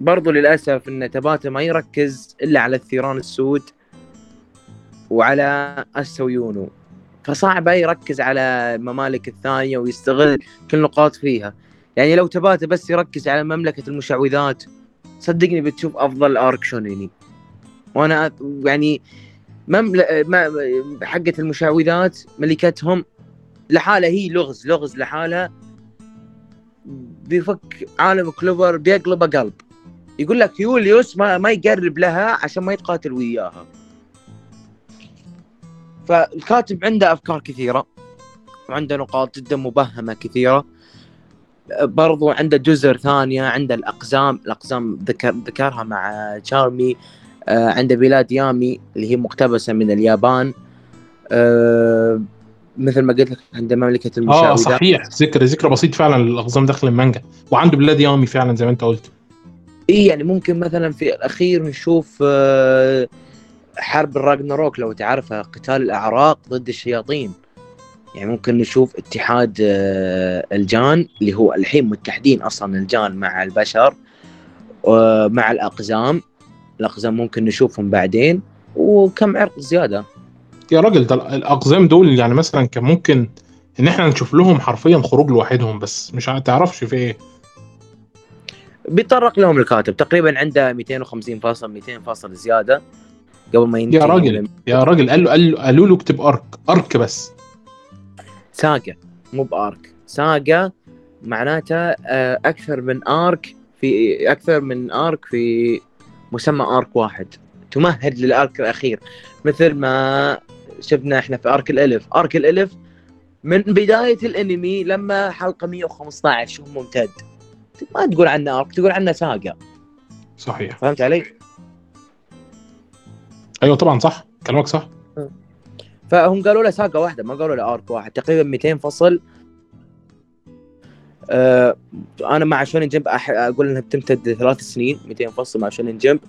برضو للأسف أن تباتا ما يركز إلا على الثيران السود وعلى السويونو فصعب يركز على الممالك الثانية ويستغل كل نقاط فيها. يعني لو تباتا بس يركز على مملكة المشعوذات صدقني بتشوف أفضل أرك شونيني وأنا أ- يعني. ما... حقة المشعوذات ملكتهم لحالها هي لغز لغز لحالها. بيفك عالم كلوفر بيقلبه قلب. يقول لك يوليوس ما, ما يقرب لها عشان ما يتقاتل وياها. فالكاتب عنده أفكار كثيرة. وعنده نقاط جدا مبهمة كثيرة. برضو عنده جزر ثانية عنده الأقزام الأقزام ذكر ذكرها مع تشارمي آه، عنده بلاد يامي اللي هي مقتبسة من اليابان آه، مثل ما قلت لك عنده مملكة آه المشعوذات صحيح. ذكر ذكر بسيط فعلا للاقزام داخل المانجا. وعنده بلاد يامي فعلا زي ما أنت قلت. اي يعني ممكن مثلا في الأخير نشوف آه، حرب الراجناروك لو تعرفها قتال الأعراق ضد الشياطين. يعني ممكن نشوف اتحاد آه، الجان اللي هو الحين متحدين أصلا الجان مع البشر ومع الأقزام. الأقزام ممكن نشوفهم بعدين. وكم عرق زيادة. يا راجل ده الأقزام دول يعني مثلا كان ممكن إن إحنا نشوف لهم حرفيا خروج لوحدهم بس مش هتعرفش في إيه. بيتطرق لهم الكاتب. تقريبا عنده 250 فاصل 200 فاصل زيادة قبل ما ينتهي. يا راجل يا راجل قال له قال له قالوا له اكتب أرك أرك بس. ساقا مو بارك. ساقا معناته آه، أكثر من آرك في أكثر من آرك في مسمى آرك واحد. تمهد للآرك الأخير. مثل ما شفنا إحنا في آرك الألف. آرك الألف من بداية الأنمي لما حلقة 115 شو ممتد. ما تقول عنه آرك تقول عنه ساقا صحيح. فهمت علي؟ أيوه طبعا صح. كلامك صح. فهم قالوا له ساقا واحدة ما قالوا له ارك واحد تقريبا 200 فصل. آه أنا مع شونين جمب أح- أقول إنها بتمتد ثلاث سنين 200 فصل مع شونين جمب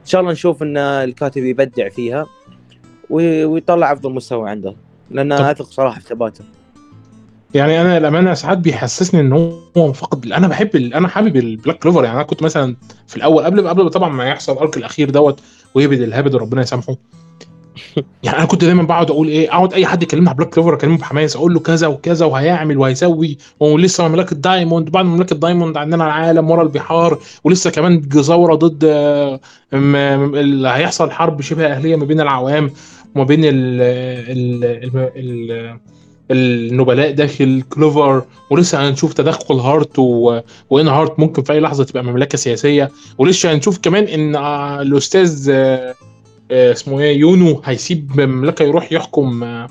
إن شاء الله نشوف إن الكاتب يبدع فيها وي- ويطلع أفضل مستوى عنده لأن أثق صراحة في ثباته. يعني أنا الامانه ساعات بيحسسني إن هو فقد أنا بحب ال... أنا حابب البلاك كلوفر يعني أنا كنت مثلا في الأول قبل قبل طبعا ما يحصل ال arc الأخير دوت ويهبد الهبد وربنا يسامحه. يعني أنا كنت دايما بقعد أقول إيه أقعد أي حد يكلمني على بلاك كلوفر أكلمه بحماس أقول له كذا وكذا وهيعمل وهيسوي ولسه مملكة دايموند بعد مملكة دايموند عندنا العالم ورا البحار ولسه كمان جزوره ضد اللي هيحصل حرب شبه أهلية ما بين العوام وما بين ال ال ال ال النبلاء داخل كلوفر ولسه هنشوف تدخل هارت و... وإن هارت ممكن في أي لحظة تبقى مملكة سياسية ولسه هنشوف كمان إن آه، الأستاذ آه، اسمه إيه؟ يونو هيسيب مملكة يروح يحكم آه،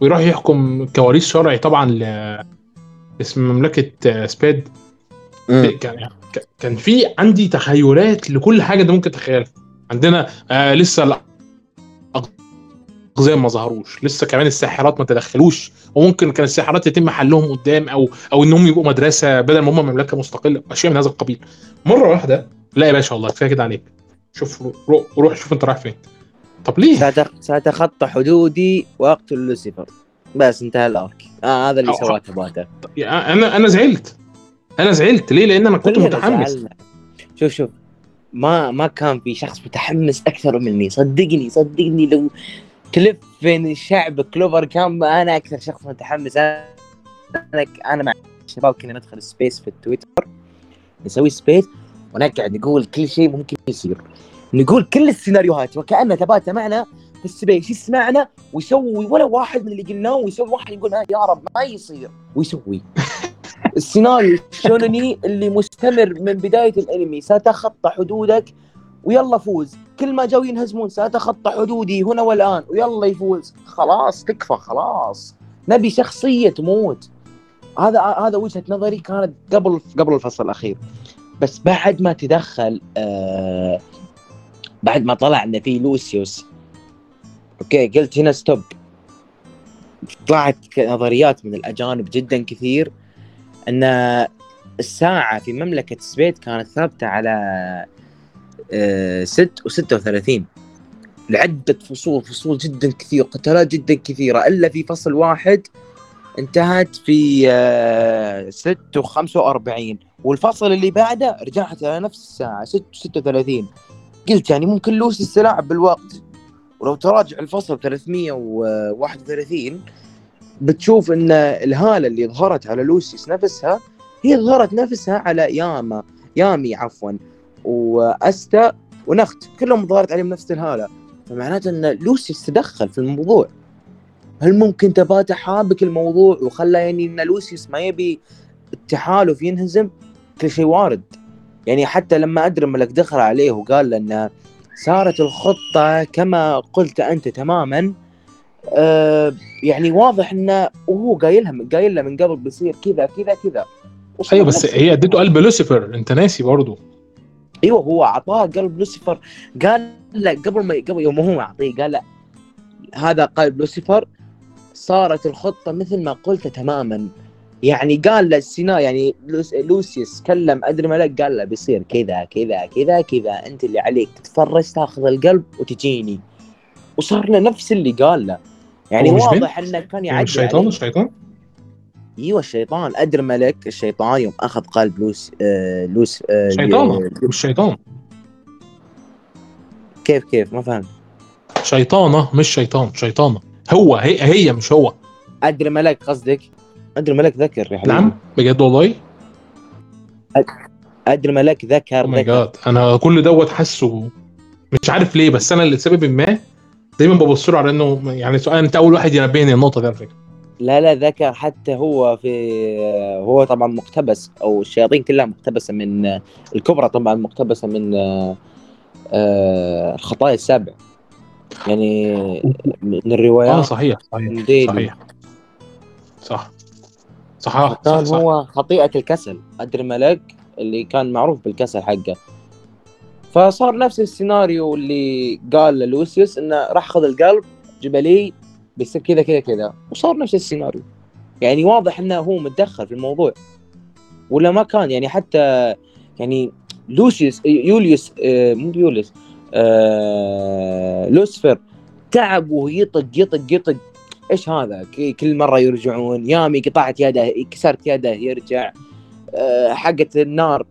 ويروح يحكم كوارث شرعي طبعا ل اسم مملكة آه، سباد. كان كان في عندي تخيلات لكل حاجة أنت ممكن تتخيلها. عندنا آه لسه الأقزام ما ظهروش. لسه كمان الساحرات ما تدخلوش. وممكن كان الساحرات يتم حلهم قدام أو أو إنهم يبقوا مدرسة بدل ما هم مملكة مستقلة. أشياء من هذا القبيل. مرة واحدة لا يا باشا والله كفاية كده عليك. شوف روح, شوف انت رايح فين. طب ليه؟ سأتخ- ساتخطى حدودي وأقتل لوسيفر. بس انتهى الأرك. آه هذا اللي سواه ثباته أنا أنا زعلت. أنا زعلت. ليه؟ لأن أنا كنت متحمس. زعلنا. شوف شوف. ما ما كان في شخص متحمس أكثر مني. صدقني صدقني لو تلف بين الشعب كلوفر كان أنا أكثر شخص متحمس. أنا أنا, مع الشباب كنا ندخل space في التويتر. نسوي space ونقعد نقول كل شيء ممكن يصير. نقول كل السيناريوهات وكانه تاباتا معنا في ال space. يسمعنا ويسوي ولا واحد من اللي قلناه ويسوي واحد يقول "آه يا رب ما يصير. ويسوي. السيناريو الشونني اللي مستمر من بداية الانمي. سأتخطى حدودك ويلا فوز. كل ما جو ينهزمون سأتخطى حدودي هنا والآن ويلا يفوز. خلاص تكفى خلاص. نبي شخصية تموت. هذا هذا وجهة نظري كانت قبل قبل الفصل الأخير. بس بعد ما تدخل آه بعد ما طلع إن في لوسيوس okay قلت هنا stop طلعت نظريات من الأجانب جدا كثير إن الساعة في مملكة سبيد كانت ثابتة على آه، 6 و36 لعدة فصول فصول جدا كثير قتالات جدا كثيرة إلا في فصل واحد انتهت في آه، 6 و45 والفصل اللي بعده رجعت على نفس الساعة 6 و36 قلت يعني ممكن لوسي استلعب بالوقت. ولو تراجع الفصل 331 بتشوف إن الهالة اللي ظهرت على لوسيس نفسها هي ظهرت نفسها على ياما يامي عفوا واستا ونخت. كلهم ظهرت عليهم نفس الهالة. فمعناته إن لوسيس تدخل في الموضوع. هل ممكن تباتا حابك الموضوع وخلى يعني إن لوسيس ما يبي التحالف ينهزم؟ كل شيء وارد. يعني حتى لما ادرملك دخل عليه وقال له إن صارت الخطة كما قلت أنت تماما آه يعني واضح انه وهو قايلها قايل له من قبل بيصير كذا كذا كذا. أيوه بس هي اديته قلب لوسيفر أنت ناسي برضه أيوه هو أعطاه قلب لوسيفر. قال له قبل ما قبل يوم هو معطيه قال له هذا قلب لوسيفر صارت الخطة مثل ما قلت تماما. يعني قال له السينا يعني لوس- لوسيوس كلم أدري ملك قال له بيصير كذا كذا كذا كذا أنت اللي عليك. تتفرج تاخذ القلب وتجيني. وصار له نفس اللي قال له. يعني واضح إنه كان يعدل الشيطان. الشيطان؟ أيوه الشيطان. أدري ملك الشيطان يوم أخذ قلب لوس آه لوس آه شيطان؟ كيف كيف؟ ما فهمت. شيطانة مش شيطان شيطانة. هو هي هي مش هو. أدري ملك قصدك؟ ادري ملك ذكر يا حبيبي. نعم بجد والله؟ ادري ملك ذكر ماي ذكر. جاد أنا كل دوت حاسه مش عارف ليه بس أنا لسبب ما دايما ببص له على إنه يعني سؤال أنت أول واحد ينبهني النقطه دي على فكرة. لا لا ذكر حتى هو في هو طبعا مقتبس أو الشياطين كلها مقتبسة من الكبرى طبعا مقتبسة من آه، آه، الخطايا السبع يعني من الروايات. آه صحيح صحيح صحيح. صح. صح كان صح. هو خطيئة الكسل. أدري اللي كان معروف بالكسل حقه. فصار نفس السيناريو اللي قال لوسيوس إنه راح خذ القلب جبلي بيصير كذا كذا كذا. وصار نفس السيناريو. يعني واضح إنه هو متدخل في الموضوع. ولا ما كان يعني حتى يعني لوسيوس يوليوس آه، مو يوليوس آه لوسفر تعب ويطق يطق يطق. إيش هذا؟ كل مرة يرجعون. يامي قطعت يده كسرت يده يرجع. أه حقت النار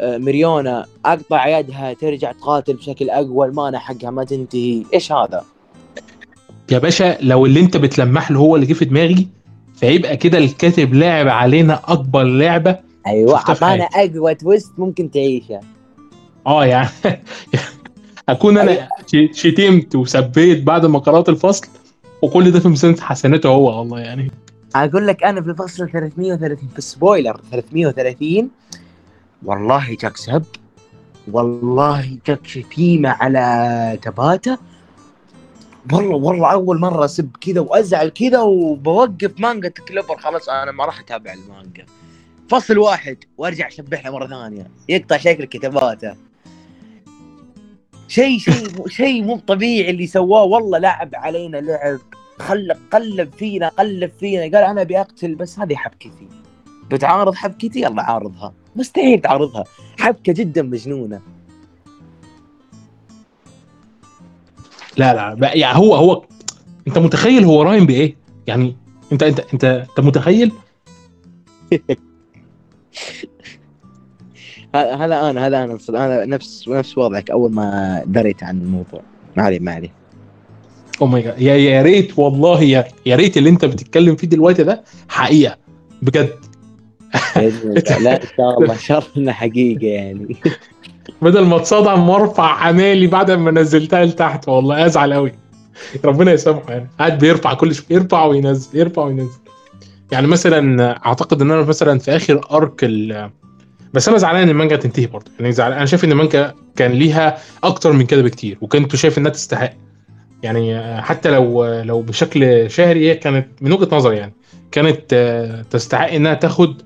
أه مريونا أقطع يدها ترجع تقاتل بشكل أقوى. المانا حقها ما تنتهي. إيش هذا؟ يا باشا لو اللي أنت بتلمح له هو اللي جه في دماغي فيبقى كده الكاتب لاعب علينا أكبر لعبة أيوه اعطانا أقوى twist ممكن تعيشها آه يعني. أكون أنا أيوة. شتمت وسبيت بعد ما قرأت الفصل وكل ده في ميزان حسناته هو والله يعني. أقول لك أنا في الفصل 330 في spoiler 330 والله جاك سب والله جاك شتيمة على تاباتا. والله والله أول مرة أسب كذا وأزعل كذا وبوقف مانجا كليبر خلاص أنا ما راح أتابع المانجا. فصل واحد وأرجع اشبح له مرة ثانية. يقطع شكل كتاباته. شيء شيء شيء مو طبيعي اللي سواه. والله لعب علينا لعب. خلى قلب فينا قلب فينا. قال أنا أبي أقتل بس هذه حبكتي بتعارض حبكتي يلا عارضها. مستحيل تعارضها. حبكة جدا مجنونة. لا لا يعني هو هو أنت متخيل هو راين بإيه؟ يعني أنت أنت أنت أنت متخيل؟ هذا أنا هذا أنا أنا نفس نفس وضعك أول ما دريت عن الموضوع؟ ما علي ما علي. oh my God يا يا ريت والله يا يا ريت اللي أنت بتتكلم فيه دلوقتي ده حقيقة. بجد. لا إن شاء الله. إن شاء الله حقيقة يعني. بدل ما اتصدم وارفع حمالي بعد ما نزلتها لتحت. والله أزعل قوي ربنا يسامحه يعني. قاعد بيرفع كل شوية. يرفع وينزل يرفع وينزل. يعني مثلا أعتقد إن أنا مثلا في آخر أرك بس أنا زعلان إن المانجا تنتهي برضه. يعني زعلان أنا شايف إن المانجا كان ليها أكتر من كده بكتير وكنت شايف إنها تستحق. يعني حتى لو لو بشكل شهري هي كانت من وجهة نظري يعني كانت تستحق إنها تاخد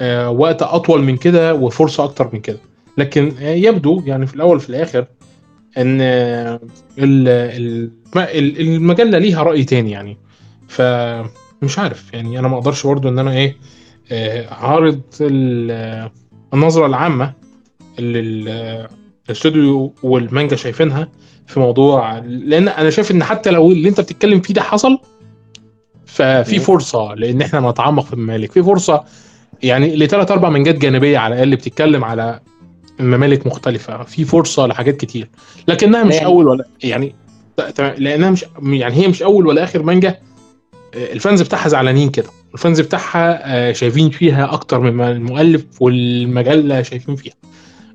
آه، وقت أطول من كده وفرصة أكتر من كده. لكن يبدو يعني في الأول وفي الآخر إن المجله ليها رأي تاني يعني. فمش عارف يعني أنا ما أقدرش برضو إن أنا إيه آه، عارض النظرة العامة اللي الاستوديو والمانجا شايفينها في موضوع لأن أنا شايف إن حتى لو اللي أنت بتتكلم فيه ده حصل ففي فرصة لأن إحنا نتعمق في الممالك. في فرصة يعني لثلاث أربع منجات جانبية على الأقل بتتكلم على ممالك مختلفة. في فرصة لحاجات كتير. لكنها مش أول ولا يعني لأنها مش يعني هي مش أول ولا آخر مانجا الفانز بتاعها زعلانين كده. الفانز بتاعها آه، شايفين فيها أكتر مما المؤلف والمجلة شايفين فيها.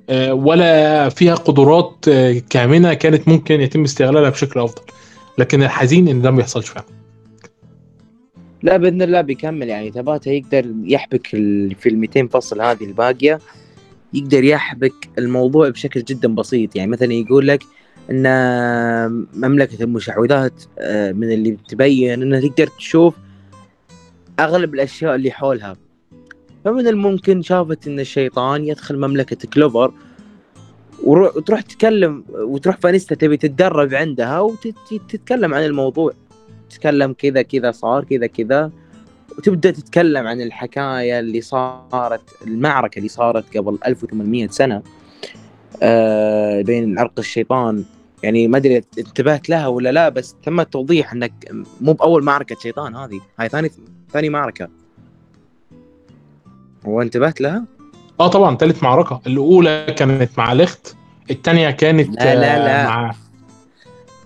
آه، ولا فيها قدرات آه، كامنة كانت ممكن يتم استغلالها بشكل أفضل. لكن الحزين إن ده ما بيحصلش فعلا. لا بإذن الله بيكمل. يعني تباتا يقدر يحبك في ال 200 فصل هذه الباقية يقدر يحبك الموضوع بشكل جدا بسيط. يعني مثلا يقول لك إن مملكة المشعوذات من اللي تبين إنه تقدر تشوف أغلب الأشياء اللي حولها. فمن الممكن شافت إن الشيطان يدخل مملكة كلوفر وتروح تتكلم وتروح فانيستا تبي تتدرب عندها وتتكلم عن الموضوع. تتكلم كذا كذا صار كذا كذا. وتبدأ تتكلم عن الحكاية اللي صارت المعركة اللي صارت قبل 1800 سنة آه بين عرق الشيطان. يعني ما أدري انتبهت لها ولا لا بس تم التوضيح إنك مو بأول معركة شيطان هذه. هاي ثاني ثاني معركة. وانتبهت لها؟ آه طبعا ثالث معركة. الأولى كانت مع لخت الثانية كانت لا لا لا. مع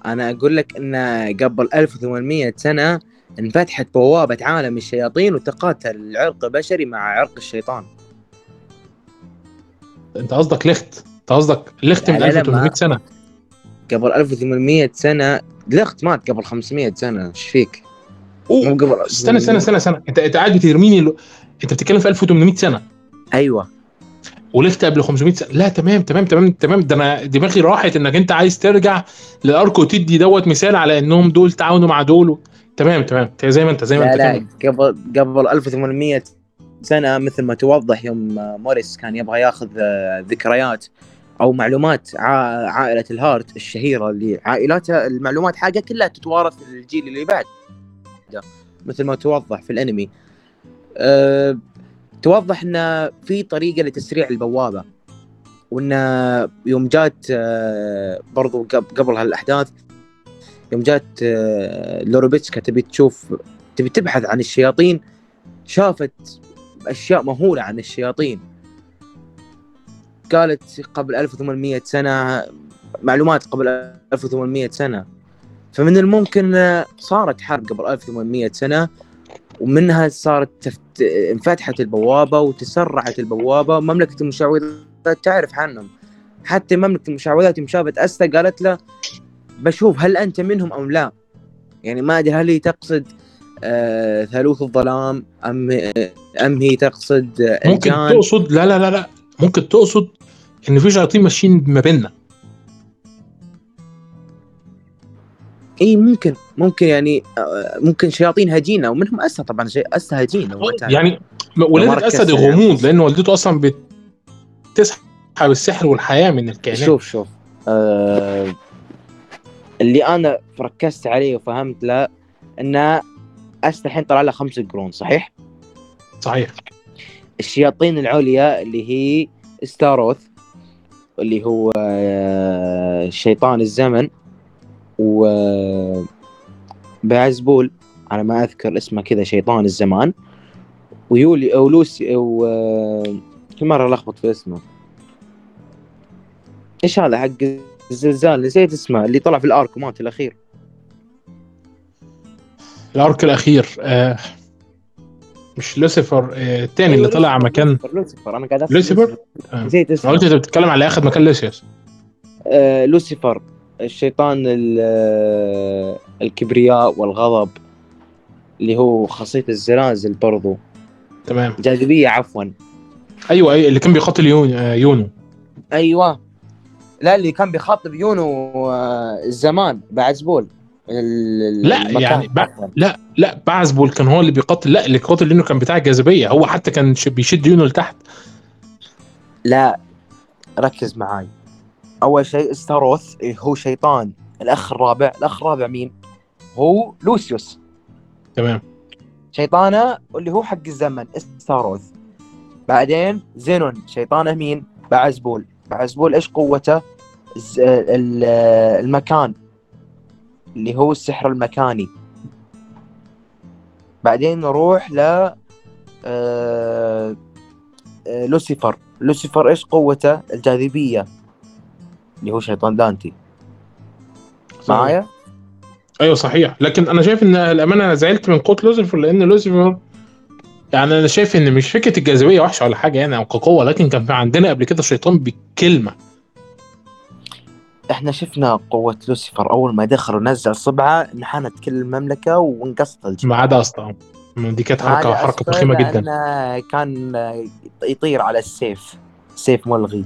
أنا أقول لك إن قبل 1800 سنة انفتحت بوابة عالم الشياطين وتقاتل عرق بشري مع عرق الشيطان. أنت قصدك لخت أنت قصدك لخت من 1800 سنة؟ قبل 1800 سنة لخت مات قبل 500 سنة إيش فيك؟ قبل. استنى استنى استنى استنى. انت أنت قاعد بترميني ل... أنت بتتكلم في 1800 سنة. أيوه. ولفت قبل 500 سنة. لا تمام تمام تمام تمام. ده أنا دماغي راحت إنك أنت عايز ترجع لل arc وتدي دوت مثال على إنهم دول تعاونوا مع دول. تمام تمام. زي ما أنت زي ما لا أنت لا كمل. قبل قبل 1800 سنة مثل ما توضح يوم موريس كان يبغى ياخذ آه، ذكريات أو معلومات عائلة الهارت الشهيرة اللي عائلاتها المعلومات حاجة كلها تتوارث للجيل اللي بعد. مثل ما توضح في الأنمي. أه توضح إن في طريقة لتسريع البوابة وإن يوم جات أه برضو قب- قبل هالأحداث يوم جات أه لوروبيتسكا تبي تشوف تبي تبحث عن الشياطين شافت أشياء مهولة عن الشياطين. قالت قبل 1800 سنة معلومات قبل 1800 سنة. فمن الممكن صارت حرب قبل 1800 سنة ومنها صارت تفت... انفتحت البوابة وتسرعت البوابة. مملكة المشعوذات تعرف عنهم. حتى مملكة المشعوذات شافت أستا قالت له بشوف هل أنت منهم أم لا؟ يعني ما أدري هل هي تقصد آه ثالوث الظلام أم أم هي تقصد آه، ممكن الجان؟ تقصد لا لا لا لا. ممكن تقصد إن في شياطين ماشيين ما بيننا. إي ممكن. ممكن يعني آه، ممكن شياطين هجينة ومنهم أسا طبعا شيء أسا هجينة يعني ولادة اسد يعني. غموض لأن والدته أصلا بتسحب السحر والحياة من الكائنات. شوف شوف. آه اللي أنا ركزت عليه وفهمت له إن أسا الحين طلع له خمس قرون صحيح؟ صحيح. الشياطين العليا اللي هي ستاروث اللي هو آه، شيطان الزمن. و بعزبول على ما أذكر اسمه كذا شيطان الزمان. ويولي ولوسي و كل مرة لخبط في اسمه. إيش هذا حق الزلزال؟ نسيت اسمه اللي طلع في الأرك مات الأخير. الأرك الأخير آه مش لوسيفر آه التاني اللي طلع مكان. لوسيفر, أنا قاعد لوسيفر؟ آه. نسيت أنا اسمه. قلت أنت بتتكلم على اخذ مكان لوسيوس آه، لوسيفر. الشيطان ال- الكبرياء والغضب اللي هو خاصية الزلازل برضو. تمام. جاذبية عفوا. أيوه أيوه اللي كان بيقاتل آه يونو. أيوه. لا اللي كان بيخاطب يونو آه، الزمان بعزبول لا، يعني عفواً. لا لا بعزبول كان هو اللي بيقاتل. لا اللي قاتل لأنه كان بتاع الجاذبيه هو حتى كان بيشد يونو لتحت. لا ركز معاي. أول شيء ستاروث إيه هو شيطان. الأخ الرابع الأخ الرابع مين؟ هو لوسيوس. تمام. شيطانه اللي هو حق الزمن ستاروث بعدين زينون شيطانه مين؟ بعزبول بعزبول إيش قوته؟ المكان. اللي هو السحر المكاني. بعدين نروح ل آه، آه، لوسيفر. لوسيفر إيش قوته؟ الجاذبية. اللي هو شيطان دانتي. معايا؟ أيوه صحيح. لكن أنا شايف إن الأمانة أنا زعلت من قوة لوسيفر لأن لوسيفر يعني أنا شايف إن مش فكرة الجاذبية وحشة ولا حاجة يعني أو كقوة لكن كان في عندنا قبل كده شيطان بالكلمة إحنا شفنا قوة لوسيفر أول ما دخل ونزل صبعه انحنت كل المملكة وانقصت الجبال ما عدا أصلا دي كانت حركه أسفل فخيمه جدا. كان يطير على السيف. سيف ملغي.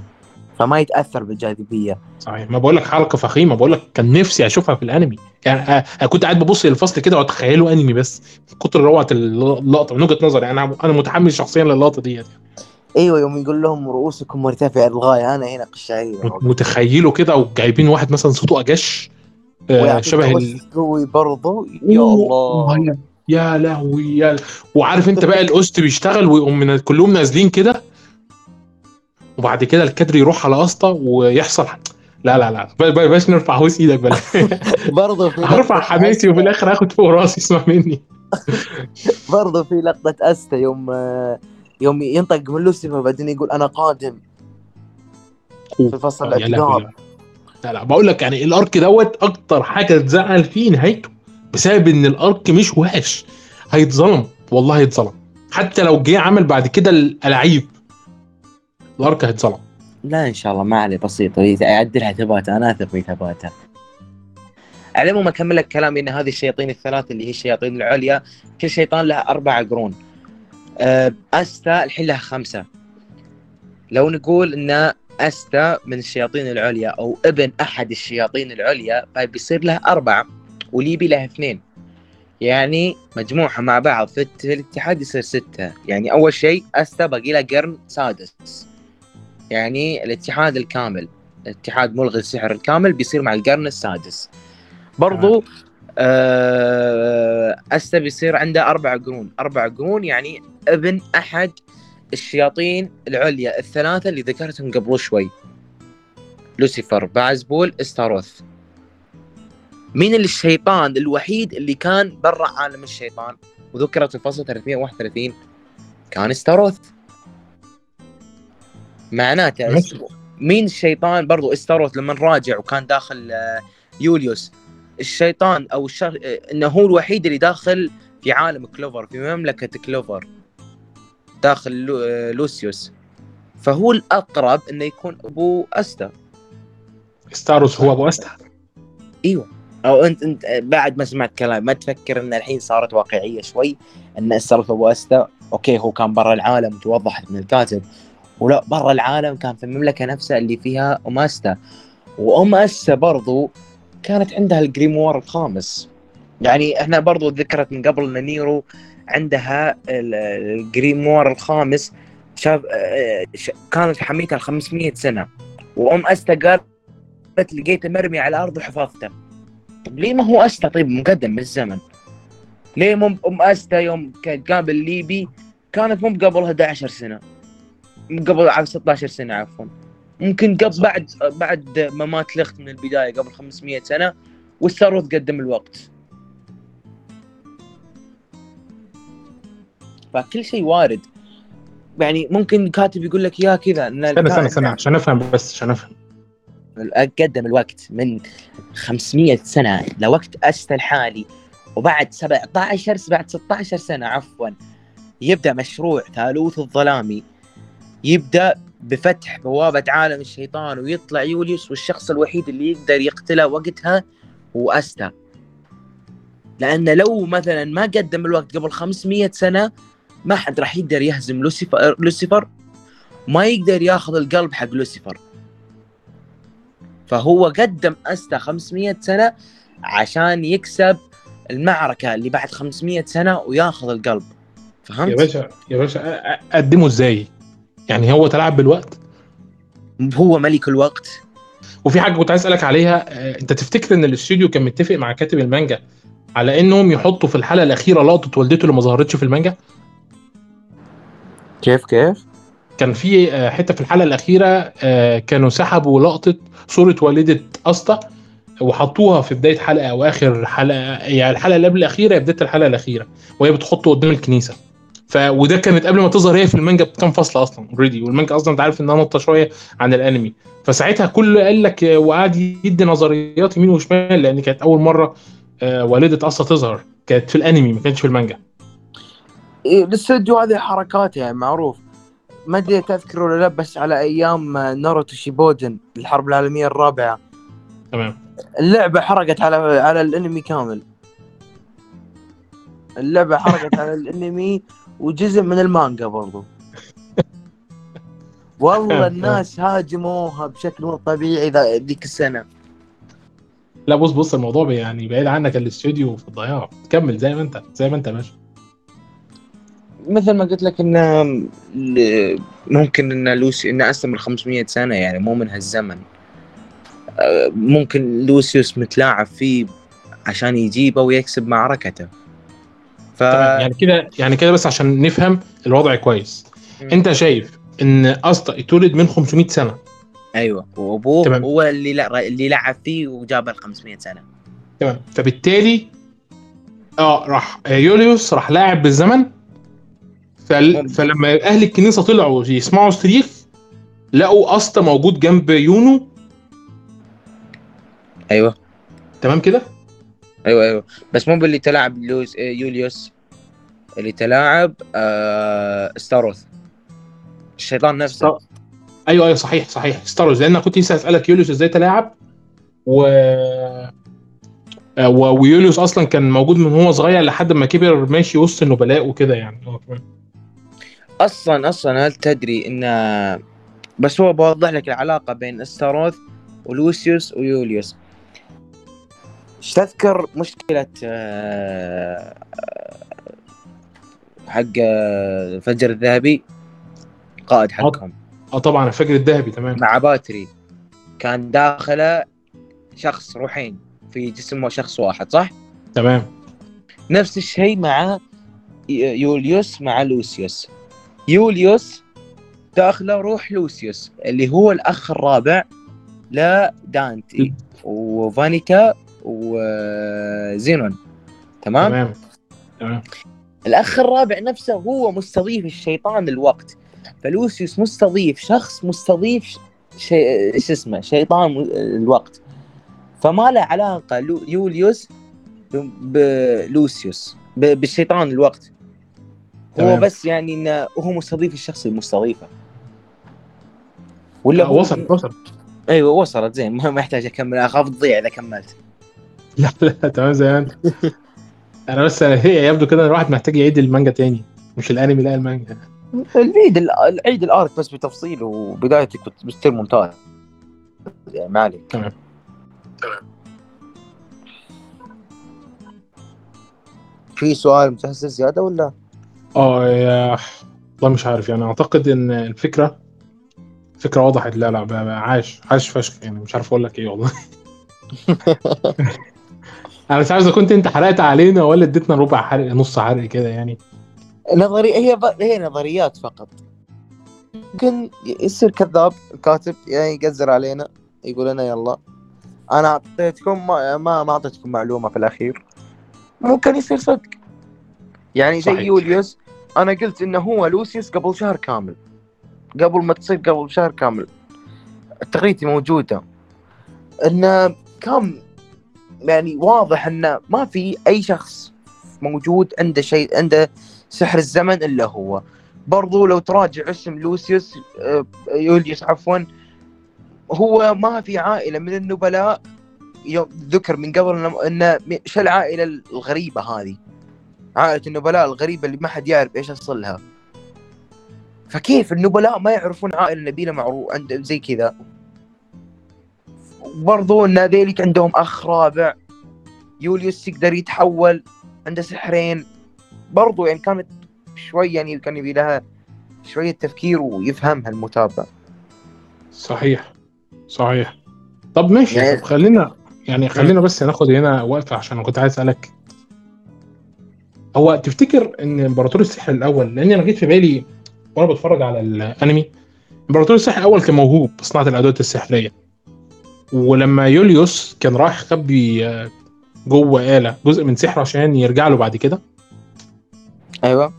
فما يتأثر بالجاذبية. صحيح. ما بقول لك حركه فخيمة بقول لك كان نفسي أشوفها في الأنمي. يعني أ- أنا كنت قاعد ببص للفصل كده وأتخيله أنمي بس من كتر روعة اللقطة من وجهة نظري. أنا أنا متحمس شخصيا للقطة ديت. أيوه يوم يقول لهم رؤوسكم مرتفعة للغاية. أنا هنا قشعريره مت- متخيله كده وجايبين واحد مثلا صوته اجش آه، شبه ال... قوي برضو يا الله. يا- لهوي يا وعارف أنت بقى الأوست بيشتغل ويقوم من كلهم نازلين كده؟ وبعد كده الكادر يروح على اسطى ويحصل لا لا لا. ب- ب- باش نرفع هوس إيدك بلا برضو في هرفع حماسي وفي الآخر هاخد فوق راسي اسمع مني. برضو في لقطة استا يوم يوم ينطق من لوسيفر بعدين يقول أنا قادم. في فصل آه،. الاعتقاب لا لا. بقول لك يعني الأرك دوت أكتر حاجة تزعل فيه نهايته بسبب إن الأرك مش وحش. هيتظلم. والله هيتظلم. حتى لو جه عمل بعد كده الالعاب الارك هيتظلم لا إن شاء الله ما عليه بسيطه يعدلها ثباتها أنا أثق في ثباتها على العموم أكمل لك كلامي إن هذه الشياطين الثلاث اللي هي الشياطين العليا كل شيطان له أربع قرون. أه، أستا الحين لها خمسة. لو نقول إن أستا من الشياطين العليا أو ابن أحد الشياطين العليا فبيصير له أربعة وليبي له اثنين. يعني مجموعها مع بعض في, الاتحاد يصير ستة. يعني أول شيء أستا باقي له قرن سادس. يعني الاتحاد الكامل الاتحاد ملغي السحر الكامل بيصير مع القرن السادس. برضو آه. أستا بيصير عنده أربع قرون. أربع قرون يعني ابن أحد الشياطين العليا الثلاثة اللي ذكرتهم قبل شوي. لوسيفر بعزبول إستاروث. مين الشيطان الوحيد اللي كان برا عالم الشيطان؟ وذكرت في الفصل 331 كان إستاروث. معناته. مين الشيطان برضو استاروث لما راجع وكان داخل آه، يوليوس. الشيطان أو الشر... آه، إنه هو الوحيد اللي داخل في عالم كلوفر في مملكة كلوفر داخل لو... آه، لوسيوس. فهو الأقرب إنه يكون أبو استا ستاروس هو أبو استا إيوه. أو انت أنت بعد ما سمعت كلام ما تفكر إن الحين صارت واقعية شوي إن استرث أبو أستا okay هو كان برا العالم توضحت من الكاتب. ولا برا العالم كان في المملكة نفسها اللي فيها أم أستا. وأم أستا برضو كانت عندها ال grimoire الخامس. يعني إحنا برضو ذكرت من قبل إن نيرو عندها ال- ال grimoire الخامس. شاف كانت حميتها ال 500 سنة. وأم أستا قالت لقيته مرمي على الأرض وحفظته طب ليه ما هو أستا طيب مقدم بالزمن ليه مو أم أستا يوم كانت قابل ليبي كانت مو قبلها 11 سنة؟ قبل عام 16 سنة عفوا. ممكن قبل بعد بعد ما مات لخت من البداية قبل 500 سنة والثروت قدم الوقت. فكل شيء وارد. يعني ممكن كاتب يقول لك يا كذا إن استنى استنى الكا- استنى عشان أفهم بس عشان أفهم. قدم الوقت من 500 سنة لوقت استا الحالي وبعد 17 بعد 16 سنة عفوا يبدأ مشروع ثالوث الظلامي. يبدأ بفتح بوابة عالم الشيطان ويطلع يوليوس والشخص الوحيد اللي يقدر يقتله وقتها هو أستا لأن لو مثلا ما قدم الوقت قبل 500 سنة ما حد راح يقدر يهزم لوسيفر لوسيفر ما يقدر ياخذ القلب حق لوسيفر فهو قدم أستا 500 سنة عشان يكسب المعركة اللي بعد 500 سنة وياخذ القلب يا فهمت؟ باشا يا باشا أ- أ- قدمه إزاي؟ يعني هو تلاعب بالوقت؟ هو ملك الوقت. وفي حاجة كنت عايز أسألك عليها آه، أنت تفتكر إن الاستوديو كان متفق مع كاتب المانجا على إنهم يحطوا في الحلقة الأخيرة لقطة والدته اللي ما ظهرتش في المانجا؟ كيف كيف؟ كان في آه، حتة في الحلقة الأخيرة آه، كانوا سحبوا لقطة صورة والدة استا وحطوها في بداية حلقة أو آخر حلقة يعني الحلقة اللي قبل الأخيرة هي بداية الحلقة الأخيرة وهي بتحطه قدام الكنيسة. ف وده كانت قبل ما تظهر هي في المانجا بكام فصل أصلا already والمانجا أصلا أنت عارف إنها ناطة شوية عن الأنمي. فساعتها كل قال لك آه، وقعد يدي نظريات يمين وشمال لأن كانت أول مرة آه، والدة استا تظهر. كانت في الأنمي ما كانتش في المانجا. إيه، الاستوديو هذه حركات يعني معروف. ما أدري تذكر ولا لا بس على أيام ناروتو شيبودن الحرب العالمية الرابعة. تمام. اللعبة حرقت على على الأنمي كامل. اللعبة حرقت على الأنمي. وجزء من المانجا برضو. والله الناس هاجموها بشكل مو طبيعي ذيك السنة. لا بص بص الموضوع يعني بعيد عنك الاستوديو في الضياع. كمل زي ما انت زي ما انت باشا مثل ما قلت لك انه ممكن إن لوسي إن استمر 500 سنة يعني مو من هالزمن. أه، ممكن لوسيوس متلاعب فيه عشان يجيبه ويكسب معركته. ف يعني كده يعني كده بس عشان نفهم الوضع كويس. مم. انت شايف ان اسطى اتولد من 500 سنة؟ أيوه. وابوه تمام. هو اللي لع- اللي لعب فيه وجابه ال 500 سنة. تمام. فبالتالي آه راح يوليوس راح لاعب بالزمن. فل... فلما أهل الكنيسة طلعوا يسمعوا صريخ لقوا اسطى موجود جنب يونو. أيوه. تمام كده؟ أيوه أيوه. بس مو باللي تلاعب لوس آه، يوليوس. اللي تلاعب آه ستاروث الشيطان نفسه. ستار- أيوه أيوه صحيح صحيح. ستاروز لأن كنت لسه اسالك يوليوس إزاي تلاعب و آه، و- ويوليوس أصلا كان موجود من هو صغير لحد ما كبر ماشي وسط النبلاء وكده يعني. أصلا أصلا هل تدري إن بس هو بوضح لك العلاقة بين استاروث ولوسيوس ويوليوس. تذكر مشكلة آه، حق آه، الفجر الذهبي؟ قائد حقهم. آه طبعا الفجر الذهبي تمام. مع باتري. كان داخله شخص روحين في جسم شخص واحد صح؟ تمام. نفس الشيء مع يوليوس مع لوسيوس. يوليوس داخله روح لوسيوس اللي هو الأخ الرابع لدانتي. وفانيكا وزينون. تمام؟ تمام. تمام. الأخ الرابع نفسه هو مستضيف الشيطان الوقت. فلوسيوس مستضيف شخص مستضيف شيء شو اسمه شيطان الوقت. فما له علاقة لو- يوليوس بلوسيوس ب- بالشيطان الوقت. هو تمام. بس يعني إنه هو مستضيف الشخص المستضيفة. ولا آه، وصل وصل. إيوه وصلت زين ما ما يحتاج أكمل أخاف تضيع إذا كملت. لا لا تمام زي ما انت. أنا بس هي يبدو كده الواحد محتاج يعيد المانجا تاني مش الأنمي لا المانجا. العيد العيد الأرك بس بتفصيل وبدايتك بت- بتصير ممتاز. يعني ما عليك. تمام. في سؤال مسلسل زيادة ولا؟ آه يا والله مش عارف يعني أعتقد إن الفكرة فكرة وضحت لا لا عاش عاش فشخ يعني مش عارف أقول لك إيه والله. أنا مش عارف اذا كنت أنت حرقت علينا ولا اديتنا ربع حرق نص حرق كده يعني. نظري هي ب... هي نظريات فقط. ممكن يصير كذاب الكاتب يعني يقزر علينا يقول لنا يلا. أنا أعطيتكم ما ما, ما أعطيتكم معلومة في الأخير. ممكن يصير صدق. يعني زي صحيح. يوليوس أنا قلت إنه هو لوسيوس قبل شهر كامل. قبل ما تصير قبل شهر كامل. تغريدتي موجودة. إنه كان يعني واضح انه ما في أي شخص موجود عنده شيء عنده سحر الزمن إلا هو. برضو لو تراجع اسم لوسيوس آه، يوليوس عفوا هو ما في عائلة من النبلاء ذكر من قبل إنه- ان شو العائلة الغريبة هذه؟ عائلة النبلاء الغريبة اللي ما حد يعرف إيش اصلها فكيف النبلاء ما يعرفون عائلة نبيلة معروف عند زي كذا؟ برضو أن ذيلك عندهم أخ رابع. يوليوس يقدر يتحول عنده سحرين. برضو يعني كانت شوي يعني كان يبي لها شوية تفكير ويفهمها المتابع. صحيح. صحيح. طب ماشي. يعني- طب خلينا يعني خلينا بس ناخد هنا وقفه عشان أنا كنت عايز أسألك. هو تفتكر إن إمبراطور السحر الأول لأن أنا جيت في بالي وأنا بتفرج على الأنمي. إمبراطور السحر الأول كان موهوب بصناعه الأدوات السحرية. ولما يوليوس كان رايح يخبي آه، جوه آلة جزء من سحره عشان يرجع له بعد كده. أيوه.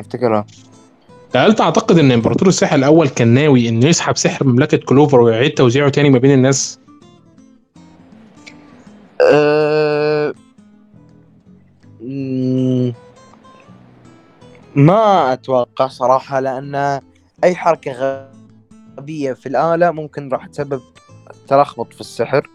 أفتكرها. هل تعتقد إن إمبراطور السحر الأول كان ناوي إنه يسحب سحر مملكة كلوفر ويعيد توزيعه تاني ما بين الناس. أه... ما أتوقع صراحة لأن أي حركة غبية في الآلة ممكن راح تسبب تلخبط في السحر.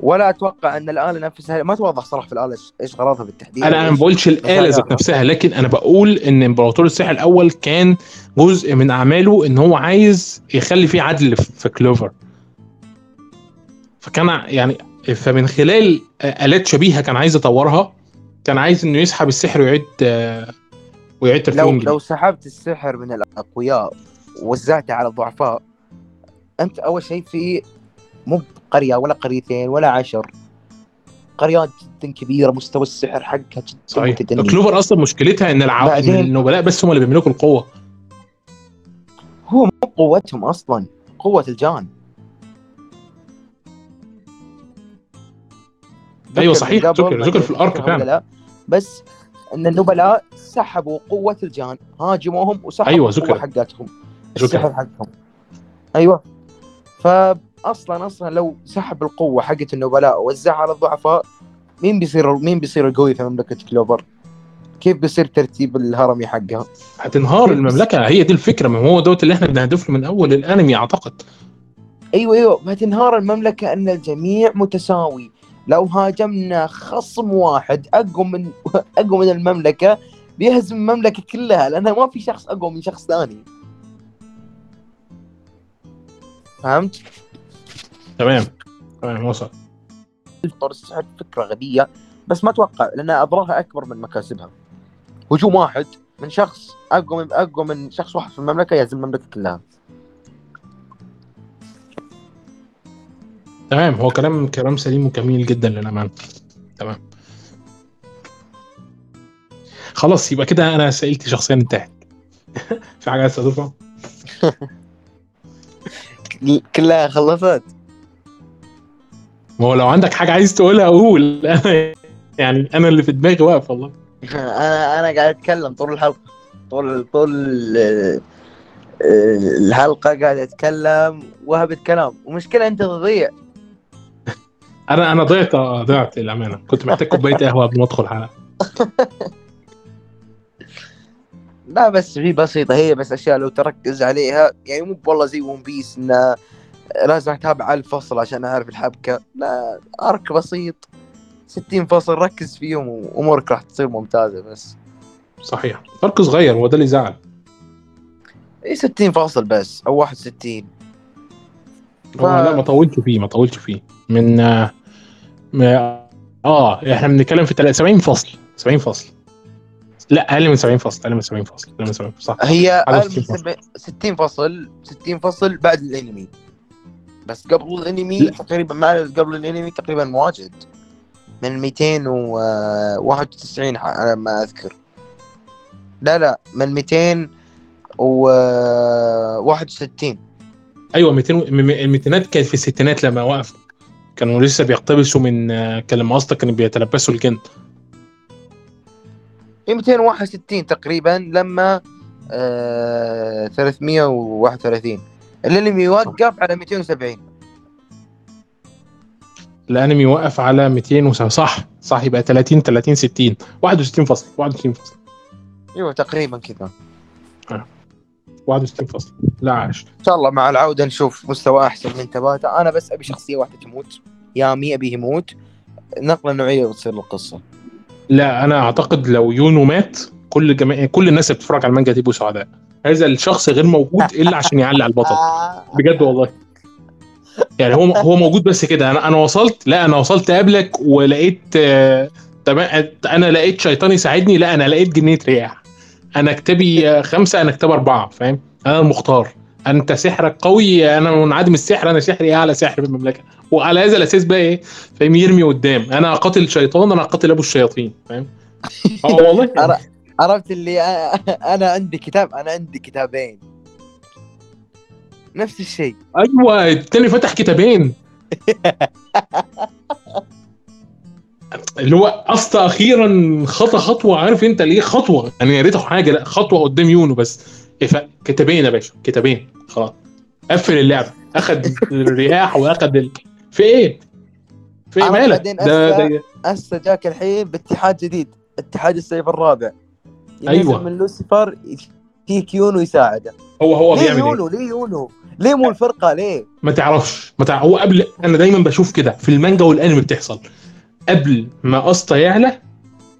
ولا أتوقع أن الآلة نفسها ما توضح صراحة في إيش- إيش غرضها بالتحديد أنا أنا ما بقولش الاله ذات. نفسها لكن أنا بقول إن إمبراطور السحر الأول كان جزء من أعماله إن هو عايز يخلي فيه عدل في كلوفر. فكان يعني فمن خلال آلات شبيهة كان عايز يطورها كان عايز إنه يسحب السحر ويعيد آه، ويعيد لو ترتيبهم لو سحبت السحر من الأقوياء ووزعته على الضعفاء أنت أول شيء في مو قرية ولا قريتين ولا عشر. قريات جدا كبيرة مستوى السحر حقها جدا صحيح. كلوفر أصلا مشكلتها إن. بعدين- النبلاء بس هم اللي بيملكوا القوة. هو مو قوتهم أصلا قوة الجان. أيوه صحيح. ذكر ذكر في الأرك فعلا. لا بس إن النبلاء سحبوا قوة الجان هاجموهم وسحبوا أيوة، القوة. حقتهم. السحر حقهم أيوه. فاصلا أصلا لو سحب القوة حقت النبلاء ووزعها على الضعفاء مين بيصير مين بيصير القوي في مملكة كلوفر؟ كيف بيصير ترتيب الهرمي حقها؟ هتنهار المملكة. هي دي الفكرة. ما هو دوت اللي إحنا بنهدف له من أول الأنمي أعتقد. أيوه أيوه. هتنهار المملكة إن الجميع متساوي. لو هاجمنا خصم واحد أقوى من أقوى من المملكة بيهزم المملكة كلها لانها ما في شخص أقوى من شخص ثاني. فهمت؟ تمام. تمام وصل. طور السحر فكرة غبية بس ما أتوقع لأن اضرارها أكبر من مكاسبها. هجوم واحد من شخص أقوى من أقوى من شخص واحد في المملكة يهزم المملكة كلها. تمام هو كلام كلام سليم وجميل جدا للأمانة. تمام. خلاص يبقى كده أنا اسئلتي شخصيا انتهت في حاجة عايز تضيفها؟ كلها خلصت ما هو لو عندك حاجة عايز تقولها قول. أنا يعني أنا اللي في دماغي واقف والله. أنا أنا قاعد أتكلم طول الحلقة. طول طول الحلقة قاعد أتكلم وهبت كلام ومشكلة أنت تضيع. أنا أنا ضيعت ضيعت الامانه كنت محتاج كوباية قهوة قبل ما أدخل الحلقة. لا بس في بسيطة هي بس أشياء لو تركز عليها. يعني مو والله زي ون بيس إنه لازم أتابع الفصل عشان أعرف الحبكة. لا أرك بسيط. 60 فصل ركز فيهم وأمورك راح تصير ممتازة بس. صحيح. فرق صغير هو ده اللي زعل. إي 60 فاصل بس أو 61 ف... لا ما طولتش فيه ما طولتش فيه. من ما... آه إحنا بنتكلم في 70 فصل 70 فصل. لا أقل من 70 فصل أقل من 70 فصل أقل من 70 فصل صح. هي أقل من 60 فصل. 60 فصل بعد الانمي بس قبل الانمي لا. تقريبا ما قبل الانمي تقريبا واجد. من 291 على ما أذكر. لا لا من 261 أيوه 200 الميتينات كانت في الستينات لما وقف. كانوا لسه بيقتبسوا من كان لما أصلا كانوا بيتلبسوا الجن. 261 تقريبا لما آه 331 الانمي يوقف على 270 الأنمي وقف على 200 صح صح يبقى 30 30 60 61 فصل 61 فصل. أيوه تقريبا كذا 61 فصل. لا عاش. إن شاء الله مع العودة نشوف مستوى أحسن من تباتا أنا بس أبي شخصية واحدة تموت. يامي أبي يموت. نقلة نوعية وتصير القصة. لا أنا أعتقد لو يونو مات كل جماعة كل الناس اللي بتتفرج على المانجا تبقوا سعداء هذا الشخص غير موجود إلا عشان يعلق البطل. بجد والله. يعني هو هو موجود بس كده. أنا أنا وصلت لا أنا وصلت قبلك ولقيت آه أنا لقيت شيطان يساعدني لا أنا لقيت جنيه رياح. أنا كتابي خمسة أنا كتاب أربعة فاهم؟ أنا المختار. أنت سحرك قوي أنا منعدم السحر أنا سحري أعلى سحر في المملكة. وعلى هذا الأساس بقى إيه؟ فاهم؟ يرمي قدام. أنا قاتل شيطان أنا قاتل أبو الشياطين فاهم؟ آه والله. عرفت اللي أنا عندي كتاب أنا عندي كتابين. نفس الشيء. أيوه التاني فتح كتابين. اللي هو أصلا أخيرا خطى خطوة عارف أنت ليه خطوة؟ يعني يا ريته حاجة لأ خطوة قدام يونو بس. كتابين يا باشا كتابين. خلاص. قفل اللعبة. أخد الرياح وأخد ال... في إيه؟ في إيه مالك؟ ده ده هسه جاك الحين باتحاد جديد. اتحاد السيف الرابع. أيوه. من لوسيفر يجيك يونو يساعده. هو هو ليه بيعمل يونو؟ ليه يونو؟ ليه مو الفرقة؟ ليه؟ ما تعرفش ما تعرف هو قبل أنا دايما بشوف كده في المانجا والأنمي بتحصل. قبل ما اسطى يعلى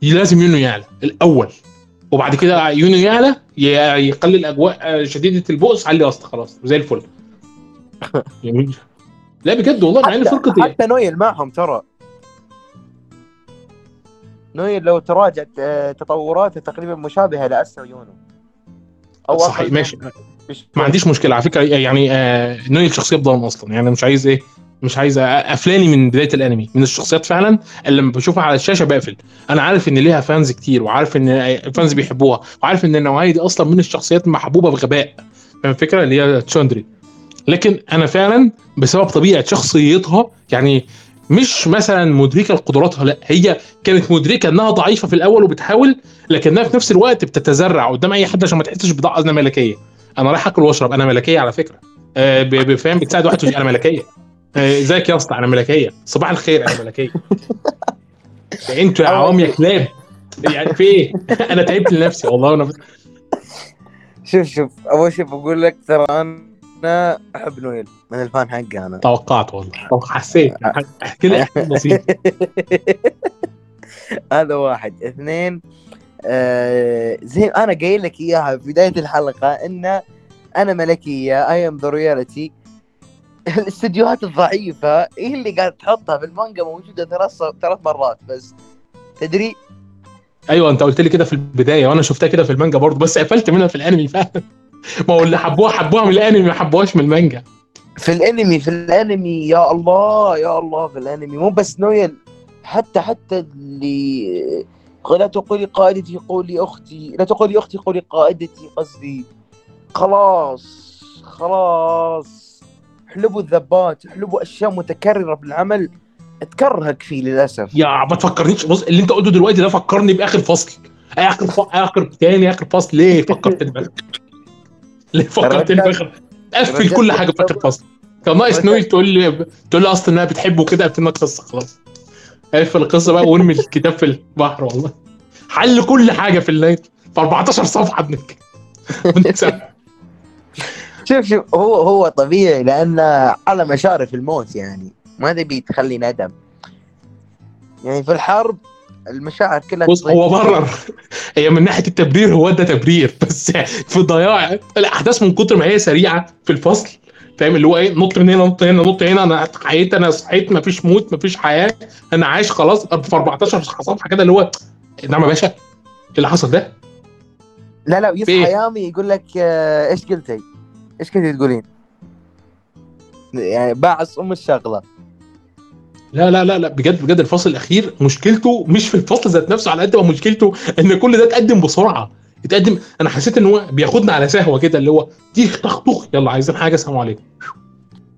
لازم يونو يعلى الأول. وبعد كده يونو يعلى يقلل أجواء شديدة البؤس علي اسطى خلاص زي الفل. جميل لا بجد والله مع إن فرقة حتى نويل معهم ترى. نويل لو تراجع تطوراته تقريبا مشابهة لاسا ويونو أو صحيح ماشي. ما عنديش مشكلة. على فكرة يعني آه نويل شخصيه ضان أصلا. يعني مش عايز إيه مش عايز قفلاني من بداية الأنمي من الشخصيات فعلا اللي لما بشوفها على الشاشة بقفل. أنا عارف إن ليها فانز كتير وعارف إن الفانز بيحبوها وعارف إن النوعية دي أصلا من الشخصيات محبوبة بغباء. فاهم الفكرة؟ اللي هي تشاندري لكن أنا فعلا بسبب طبيعة شخصيتها يعني مش مثلا مدركة لقدراتها لا هي كانت مدركة إنها ضعيفة في الأول وبتحاول لكنها في نفس الوقت بتتزرع قدام أي حد عشان ما تحسش بضعف أنا ملكية. أنا رايح آكل وأشرب أنا ملكية على فكرة. آه فاهم؟ بتساعد واحد أنا ملكية. إزيك يا أسطى؟ أنا ملكية. صباح الخير أنا ملكية. أنتوا يا عوام يا كلاب. يعني في إيه؟ أنا تعبت لنفسي والله. أنا شوف شوف. اول شيء بقول لك ترى أنا أحب نويل. من الفان حقي أنا. توقعت والله. حسيت. احكي لي بسيط هذا واحد. اثنين آه زي أنا قايل لك إياها في بداية الحلقة إن أنا ملكية اي ام ذا رياليتي الاستديوهات الضعيفة هي اللي قاعد تحطها بالمانجا موجودة ثلاث ثلاث مرات بس. تدري؟ أيوه أنت قلت لي كده في البداية وأنا شفتها كده في المانجا برضه بس قفلت منها في الأنمي فعلا. ما هو اللي حبوها حبوها من الأنمي ما حبوهاش من المانجا. في الانمي في الانمي يا الله يا الله في الانمي. مو بس نويل حتى حتى اللي لا تقولي قائدتي قولي أختي لا تقولي أختي قولي قائدتي قصدي. خلاص خلاص. حلبوا الذبات حلبوا أشياء متكررة بالعمل. تكرهك فيه للأسف. يا ما تفكرنيش. بص اللي انت قلته دلوقتي ده فكرني بآخر فصل. آخر ف... آخر تاني آخر فصل. ليه فكرتني باخر ليه فكرتني باخر قفل كل حاجة في اخر فصل كان ناقص نويل تقول لي تقول لي أصلا إنها بتحبه كده قفلنا القصة خلاص. قفل القصة بقى وارمي الكتاب في البحر والله. حل كل حاجة في الليل. في 14 صفحة ابنك شوف شوف هو هو طبيعي لأن على مشارف الموت يعني. ما تبي تخلي ندم. يعني في الحرب المشاعر كلها بص هو برر هي من ناحية التبرير هو ده تبرير. بس في ضياع الأحداث من كتر ما هي سريعة في الفصل فاهم؟ اللي هو إيه نط من هنا نط هنا نط هنا أنا حييت أنا صحيت مفيش موت مفيش حياة أنا عايش خلاص. في 14 صفحه كده اللي هو نعم يا باشا إيه اللي حصل ده؟ لا لا يصحى يامي يقول لك آه، إيش قلتي؟ إيش كنتي تقولين؟ يعني باعص أم الشغلة. لا لا لا لا بجد بجد الفصل الأخير مشكلته مش في الفصل ذات نفسه على قد ما مشكلته إن كل ده اتقدم بسرعة. اتقدم أنا حسيت إن هو بياخدنا على سهوة كده اللي هو تيخ طخ طخ يلا عايزين حاجة السلام عليكم.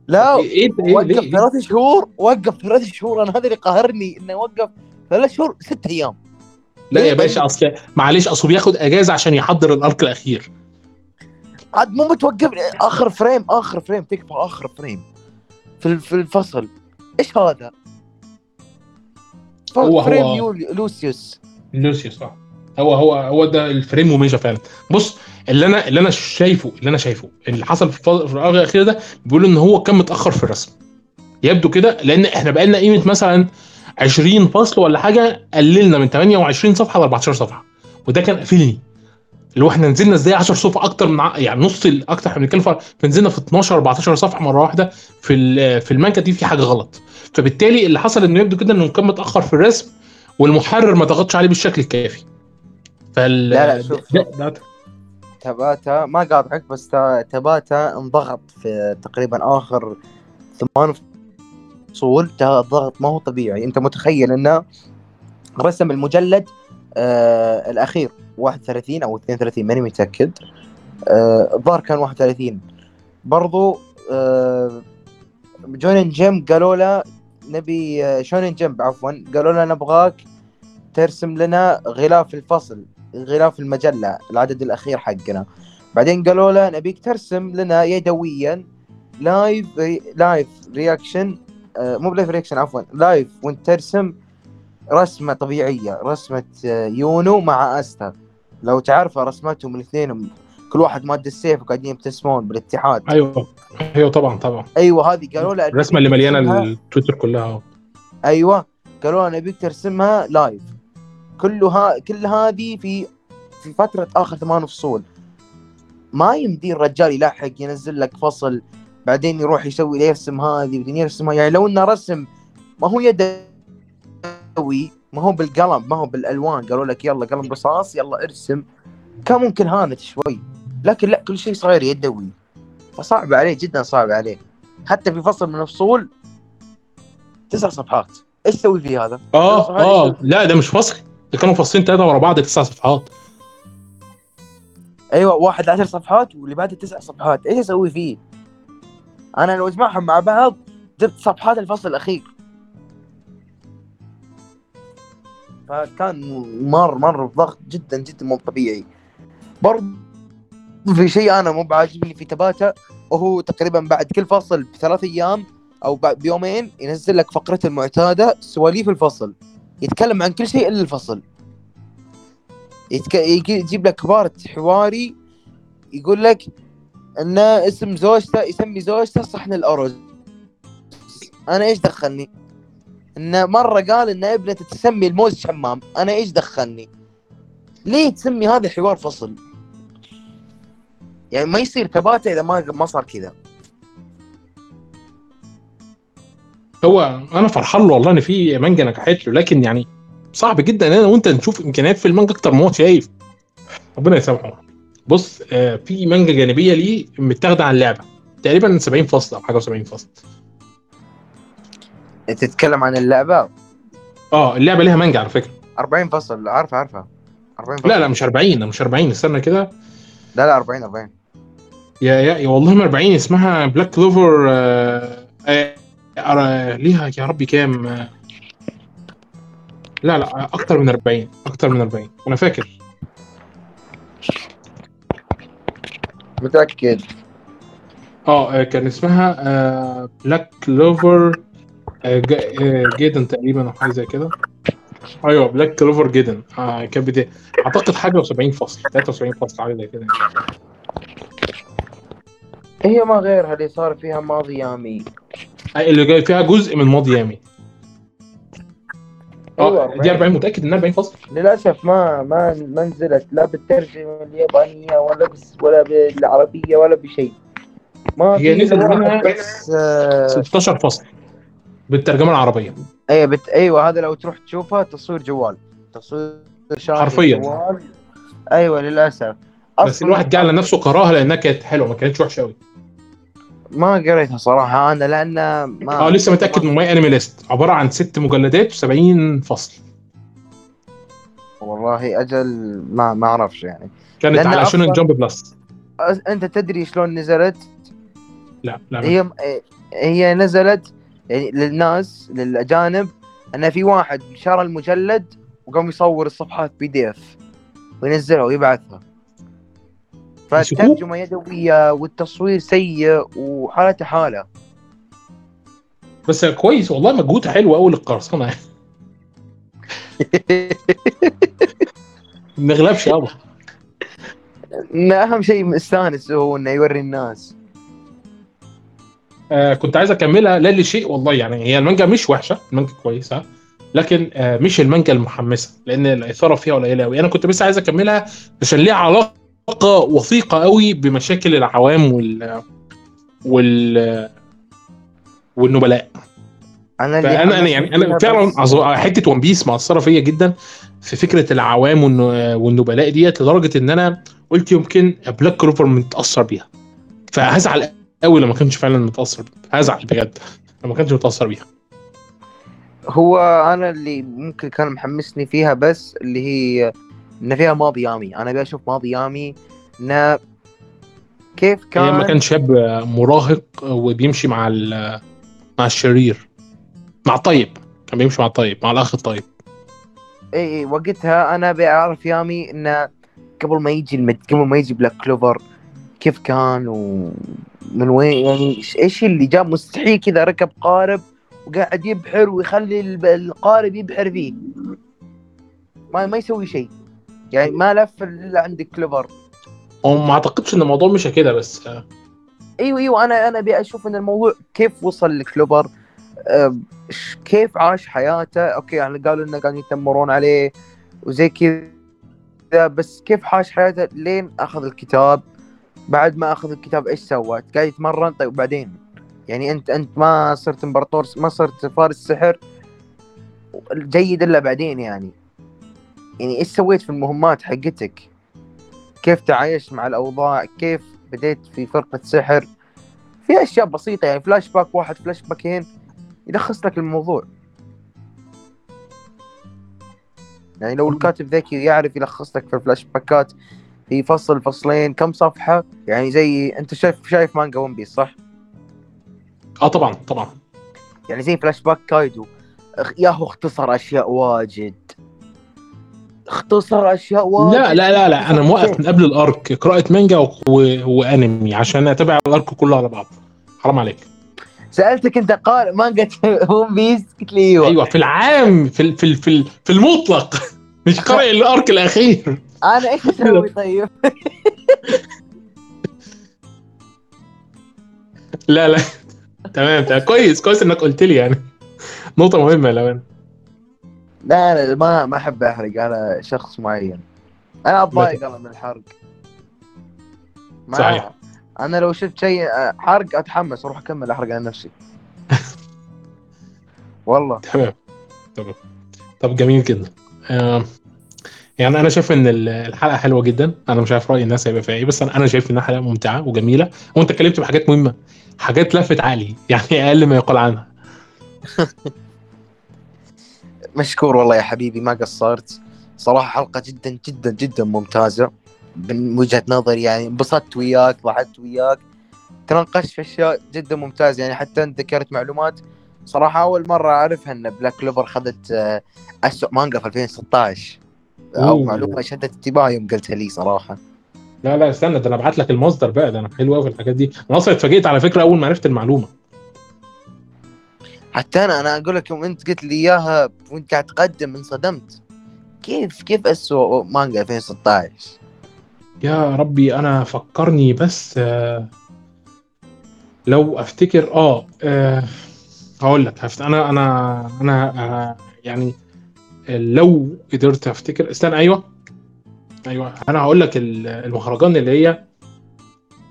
لا إيه إيه وقف ثلاث شهور وقف ثلاث شهور أنا هذا اللي قهرني انه وقف ثلاث شهور ست أيام. لا يا باشا أصل معلش اصله بياخد أجازة عشان يحضر ال arc الأخير. عاد مو متوقف آخر frame آخر frame تكفى آخر frame في في الفصل. إيش هذا؟ هو هو لوسيوس. لوسيوس صح هو هو هو ده ال frame مميزه فعلا. بص اللي أنا اللي أنا شايفه اللي أنا شايفه اللي حصل في ال arc الاخير ده بيقولوا إن هو كان متأخر في الرسم. يبدو كده لأن إحنا بقى لنا قيمة مثلا 20 فصل ولا حاجة قللنا من 28 صفحة ل 14 صفحة. وده كان قافلني اللي هو إحنا نزلنا إزاي 10 صفحة أكتر من يعني نص أكتر إحنا بنتكلم نزلنا في 12 14 صفحة مرة واحدة في في المانجا دي في حاجة غلط. فبالتالي اللي حصل إنه يبدو كده إنه كان متأخر في الرسم والمحرر ما ضغطش عليه بالشكل الكافي. فال لا لا شوف تباتا ما قاطعك بس تباتا انضغط في تقريبا آخر ثمان فصول الضغط ما هو طبيعي. أنت متخيل انه رسم المجلد آه الأخير 31 أو 32 ماني متأكد. آه، الظاهر آه كان 31 برضو آه جونين جيم قالوا له نبي آه شونين جيم عفوا. قالوا له نبغاك ترسم لنا غلاف الفصل غلاف المجلة العدد الأخير حقنا. بعدين قالوا له نبيك ترسم لنا يدويا live live reaction مو ب live reaction عفوا live وانت ترسم رسمة طبيعية رسمة آه، يونو مع استا لو تعرف رسمتهم الاثنين كل واحد ماد السيف وقاعدين يبتسمون بالاتحاد. أيوه. أيوه طبعا طبعا. أيوه هذه قالوا له الرسمة اللي مليانة التويتر كلها. أيوه قالوا له نبيك ترسمها live كلها كل هذه في في فترة آخر ثمان فصول. ما يمدي الرجال يلحق ينزل لك فصل بعدين يروح يسوي يرسم هذه بعدين يرسم يعني لو إنه رسم ما هو يدوي ما هو بالقلم ما هو بالألوان. قالوا لك يلا قلم رصاص يلا ارسم. كان ممكن هانت شوي. لكن لا كل شيء صاير يدوي. فصعب عليه جدا صعب عليه. حتى في فصل من الفصول تسع صفحات. إيش تسوي في هذا؟ آه آه. لا ده مش فصل. ده كانوا فصلين ثلاثة ورا بعض تسع صفحات. أيوه واحد عشر صفحات واللي بعده تسع صفحات. إيش أسوي فيه؟ أنا لو أجمعهم مع بعض جبت صفحات الفصل الأخير. فكان مر مر بضغط جدا جدا مو طبيعي. برضه في شيء أنا مو بعاجبني في تباتا وهو تقريبا بعد كل فصل بثلاث أيام أو بيومين ينزل لك فقرته المعتادة سواليف الفصل. يتكلم عن كل شيء إلا الفصل. يتك... يجيب لك part حواري يقول لك إن اسم زوجته يسمي زوجته صحن الأرز. أنا إيش دخلني؟ انه مرة قال إن ابنته تسمي الموز شمام. أنا إيش دخلني؟ ليه تسمي هذا حوار فصل؟ يعني ما يصير تباتا إذا ما ما صار كذا. هو أنا فرحان له والله إن في مانجا نجحت له لكن يعني صعب جدا. ان أنا وأنت نشوف إمكانيات في المانجا أكتر ما هو شايف. ربنا يسامحه. بص آه، في مانجا جانبية ليه متاخدة عن لعبه تقريبا 70 فصل أو حاجة و70 فصل. تتكلم عن اللعبة؟ آه اللعبة ليها مانجا على فكرة. 40 فصل عارفه عارفه 40 فصل لا لا مش 40 لا مش 40 استنى كده. لا لا 40 40 يا يا يا والله ما 40 اسمها بلاك كلوفر آه آه آه ليها يا ربي كام؟ آه لا لا أكتر من 40 أكتر من 40 أنا فاكر. متأكد. آه آه، كان اسمها آه بلاك كلوفر آه آه، gaiden تقريبا أو حاجة زي كده. أيوه بلاك كلوفر جيدن آه كانت أعتقد حاجة و70 فصل 73 فصل حاجة زي كده. هي ما غيرها اللي صار فيها ماضي يامي. آه، اللي جاي فيها جزء من ماضي يامي. أيوة، آه دي 40 متأكد إنها 40 فصل؟ للأسف ما ما ما نزلت لا بالترجمة اليابانية ولا بس ولا بالعربية ولا بشيء. ما هي في نزل إلا منها بس آه 16 فصل بالترجمة العربية. أيوه بت... أيوه هذا لو تروح تشوفها تصوير جوال. تصوير شاشه حرفياً. جوال. أيوه للأسف. بس الواحد جعل لنفسه كراهه لأنها كانت حلوة ما كانتش وحشة قوي ما قريتها صراحة أنا لأن ما آه لسه متأكد من ماي انمي ليست عبارة عن ست مجلدات و70 فصل. والله أجل ما ما أعرفش يعني. كانت على شونن جامب بلس أنت تدري شلون نزلت؟ لا لا هي هي نزلت يعني للناس للأجانب. ان في واحد شرى المجلد وقام يصور الصفحات بي دي إف وينزلها ويبعثها. فالترجمه يدويه والتصوير سيء وحالته حالة. بس كويس والله مجهود حلو قوي للقرصنة. يعني ما نغلبش يابا أهم شيء مستانس هو إنه يوري الناس. آه كنت عايز أكملها لا لشيء والله يعني هي المانجا مش وحشة المانجا كويسة لكن آه مش المانجا المحمسة لأن الإثارة فيها قليلة قوي أنا كنت بس عايز أكملها عشان ليها علاقة وثيقه قوي بمشاكل العوام وال وال والنبلاء. أنا اللي فانا أنا يعني أنا فعلا حتة One Piece مأثرة فيا جدا في فكرة العوام والن- والنبلاء ديت لدرجة إن أنا قلت يمكن بلاك كلوفر متأثر بيها. فهزعل قوي لما كانش فعلا متأثر. هزعل بجد لما كانش متأثر بيها. هو أنا اللي ممكن كان محمسني فيها بس اللي هي ان فيها ماضي يامي. أنا أبي أشوف ماضي يامي. إنه كيف كان لما كان؟ شاب مراهق وبيمشي مع مع الشرير. مع الطيب كان بيمشي مع الطيب مع الأخ الطيب. إي إي وقتها أنا أبي أعرف يامي إنه قبل ما يجي المد... قبل ما يجي Black Clover كيف كان ومن وين؟ يعني إيش- إيش اللي جاب؟ مستحيل كذا ركب قارب وقاعد يبحر ويخلي القارب يبحر فيه. ما ما يسوي شيء. يعني ما لف إلا عند Clover هو ما أعتقدش إن الموضوع مشى كده بس آه، إيوه إيوه أنا أنا أبي أشوف إن الموضوع كيف وصل ل Clover أه، كيف عاش حياته؟ okay يعني قالوا إنه قاعدين يتنمرون عليه وزي كذا بس كيف عاش حياته؟ لين أخذ الكتاب. بعد ما أخذ الكتاب إيش سوى؟ قاعد يتمرن. طيب وبعدين يعني أنت أنت ما صرت إمبراطور ما صرت فارس سحر جيد إلا بعدين يعني. يعني إيش سويت في المهمات حقتك؟ كيف تعايشت مع الأوضاع؟ كيف بديت في فرقة سحر في أشياء بسيطة يعني فلاش باك واحد فلاش باكين يلخص لك الموضوع يعني لو الكاتب ذكي يعرف يلخص لك في الفلاش باكات في فصل فصلين كم صفحة يعني زي أنت شايف شايف مانجا One Piece صح؟ آه طبعا طبعا يعني زي فلاش باك كايدو ياهو اختصر أشياء واجد اختصر أشياء واجد. لا لا لا لا أنا موقف من قبل الأرك قراءة مانجا و... و... وانمي عشان أتابع الأرك كله على بعض. حرام عليك. سألتك أنت قال مانجا ون بيس قلت لي أيوه. أيوه في العام في ال... في ال... في, ال... في المطلق. مش قارئ الأرك الأخير. أنا إيش أسوي طيب؟ لا لا. تمام تمام. كويس كويس إنك قلت لي يعني. نقطة مهمة لو أنا. لا أنا ما ما أحب أحرق أنا شخص معين. أنا أتضايق أنا من الحرق. ما صحيح. أنا لو شفت شيء آه، حرق أتحمس أروح أكمل أحرق على نفسي. والله. تمام. تمام طب جميل جدا. آه يعني أنا شايف إن ال- الحلقة حلوة جدا. أنا مش عارف رأي الناس هيبقى فيها إيه بس أنا أنا شايف إنها حلقة ممتعة وجميلة. وأنت اتكلمت بحاجات مهمة حاجات لفت عقلي يعني أقل ما يقال عنها. مشكور والله يا حبيبي ما قصرت. صراحة حلقة جدا جدا جدا ممتازة. من وجهة نظري يعني انبسطت وياك ضحكت وياك. تناقشت في أشياء جدا ممتازة يعني حتى أنت ذكرت معلومات. صراحة أول مرة أعرفها أن بلاك كلوفر خذت آه، أسوأ مانجا في 2016 أو أوه. معلومة شدت انتباهي يوم قلتها لي صراحة. لا لا استنى ده أنا أبعت لك المصدر بقى ده أنا حلو قوي في الحاجات دي. أنا أصلا اتفاجئت على فكرة أول ما عرفت المعلومة. حتى أنا أنا أقول لك يوم أنت قلت لي إياها وأنت قاعد تقدم انصدمت كيف كيف أسوأ مانجا 2016 يا ربي أنا فكرني بس آه لو أفتكر آه, آه هقول لك. أنا أنا أنا آه يعني لو قدرت أفتكر استنى أيوه أيوه أنا هقول لك ال- المهرجان اللي هي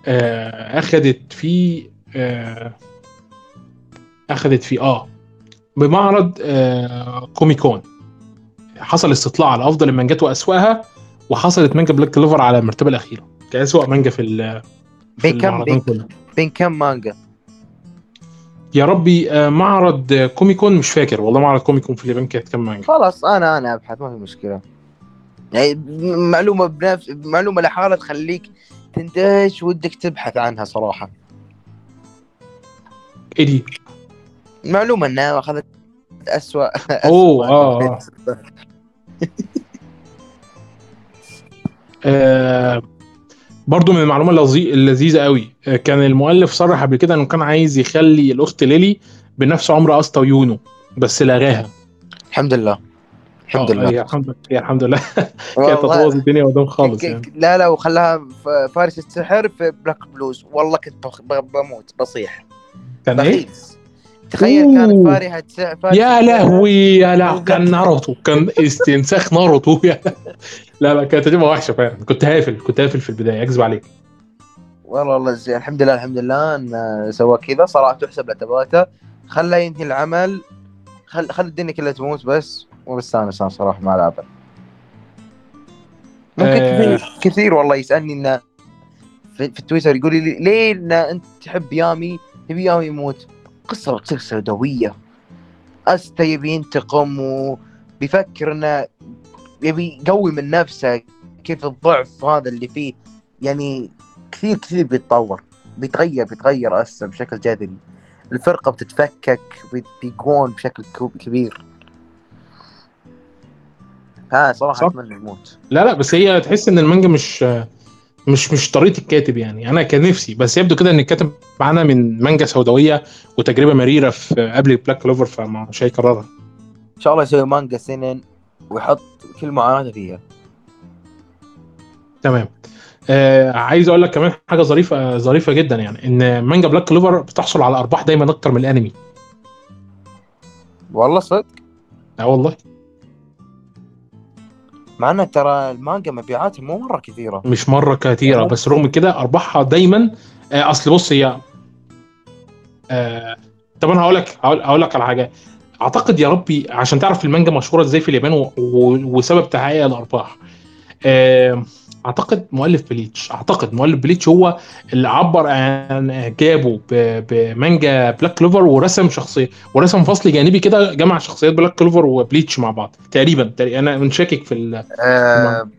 آه أخدت فيه آه اخدت فيه آه بمعرض آه Comic Con. حصل استطلاع على أفضل المانجات وأسوأها وحصلت مانجا Black Clover على المرتبه الأخيرة. كأسوأ مانجا في ال- بين كم بين, كم مانجا؟ يا ربي آه، معرض آه، Comic Con مش فاكر. والله معرض Comic Con في اليابان كانت كام مانجا؟ خلاص أنا أنا أبحث ما في مشكلة. يعني معلومة بنفس معلومة لحالها تخليك تندهش ودك تبحث عنها صراحة. إيه دي؟ المعلومه إنها أخذت اسوء أوه، آه، آه. آه برضو من المعلومة اللذي- اللذيذة قوي. آه، كان المؤلف صرح قبل كده إنه كان عايز يخلي الأخت ليلي بنفس عمر أستا ويونو بس لغاها. الحمد لله. الحمد آه، لله. هي الحمد لله الحمد لله. كانت هتبوظ الدنيا قدام خالص يعني. لا لا وخلاها فارس السحر في Black Bulls والله كنت بموت. بصيح. كان إيه؟ تخيل أوه. كانت س- فارس يا. لهوي يا لا كان ناروتو كان استنساخ ناروتو. يا لا لا كانت تجربة وحشة فعلا. كنت هافل كنت هافل في البداية اكذب عليك. والله والله زين. الحمد لله الحمد لله. إن سوى كذا صراحة تحسب له تباته. خلى ينهي العمل. خل خل الدنيا كلها تموت بس. وبستانس أنا صراحة مع العمل ممكن آه. كثير والله يسألني انه في, في التويتر يقول لي ليه إن أنت تحب يامي؟ تبي يامي يموت. قصة بتصير سوداوية. استا يبي ينتقم وبيفكر انه يبي يقوي من نفسه كيف الضعف هذا اللي فيه. يعني كثير كثير بيتطور. بيتغير بيتغير أستا بشكل جذري. الفرقة بتتفكك بي- بيقوون بشكل كبير. ها صراحة صح. أتمنى يموت لا لا بس هي تحس إن المانجا مش مش مش طريقة الكاتب يعني. أنا كان نفسي بس يبدو كده إن الكاتب معانا من مانجا سوداوية وتجربة مريرة في قبل Black Clover فمش هيكررها. إن شاء الله يسوي مانجا سنن ويحط كل معاناته فيها. تمام. آه عايز أقول لك كمان حاجة ظريفة ظريفة جدا يعني إن مانجا بلاك كلوفر بتحصل على أرباح دايما أكتر من الأنمي. والله صدق؟ آه والله. مع انه ترى المانجا مبيعاتها مو مرة كثيرة مش مرة كثيرة بس رغم كده أرباحها دايما آه أصل بص هي آه طب أنا هقول لك هقول لك على حاجة أعتقد يا ربي عشان تعرف المانجا مشهورة إزاي في اليابان. وسبب تحقيق الأرباح آه أعتقد مؤلف Bleach. أعتقد مؤلف Bleach هو اللي عبر عن إعجابه. بمانجا Black Clover ورسم شخصيه ورسم فصل جانبي كده جمع شخصيات Black Clover و Bleach مع بعض. تقريبا, أنا منشكك في ال... آه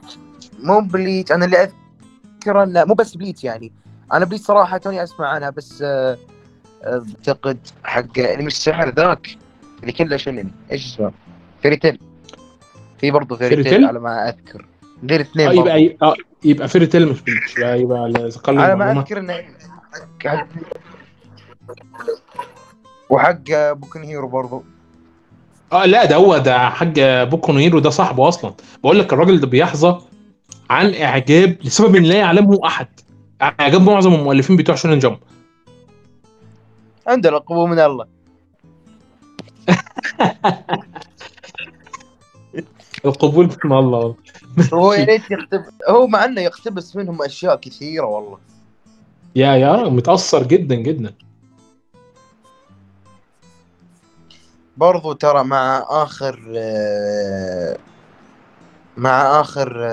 مو Bleach أنا اللي أذكر انه مو بس Bleach يعني. أنا Bleach صراحة توني أسمع عنها بس آه، أعتقد حق أنمي السحر ذاك اللي كله شونن. إيش اسمه؟ Fairy Tail في برضه Fairy Fairy Tail Tail؟ على ما أذكر. غير اثنين آه. يبقى يبقى, يبقى Fairy Tail مش Bleach يبقى يبقى لي على ما. أذكر إنه حق- وحق Boku no Hero برضو. آه لا ده هو ده حق Boku no Hero ده صاحبه أصلا. بقول لك الراجل ده بيحظى عن إعجاب لسبب لا يعلمه أحد. إعجاب معظم المؤلفين بتوع شونن جمب. عنده القبول من الله. القبول من الله. هو يا ريت يقتبس هو مع إنه يقتبس منهم أشياء كثيرة والله. يا يا متأثر جدا جدا. برضو ترى مع آخر مع آخر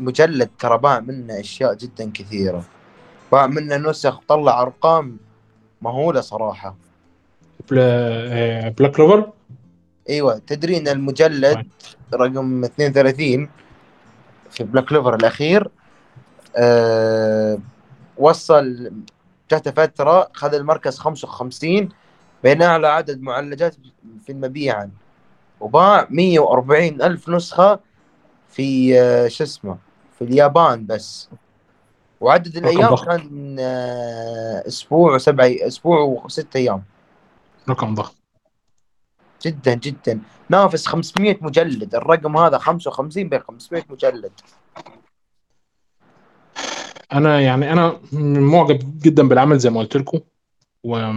مجلد ترى باع منه أشياء جدا كثيرة. باع منه نسخ طلع أرقام مهولة صراحة. Bla... آه، Black Clover؟ إيوه تدري إن المجلد رقم 32 في Black Clover الأخير أه وصل جات فترة خذ المركز 55 بين أعلى عدد معالجات في المبيعا. وباع 140 ألف نسخة في آه، شو اسمه في اليابان بس. وعدد الأيام ضخم. كان آه، أسبوع وسبع أسبوع وست أيام. رقم ضخم. جدا جدا. نافس 500 مجلد. الرقم هذا 55 ب 500 مجلد. أنا يعني أنا معجب جدا بالعمل زي ما قلت لكم. و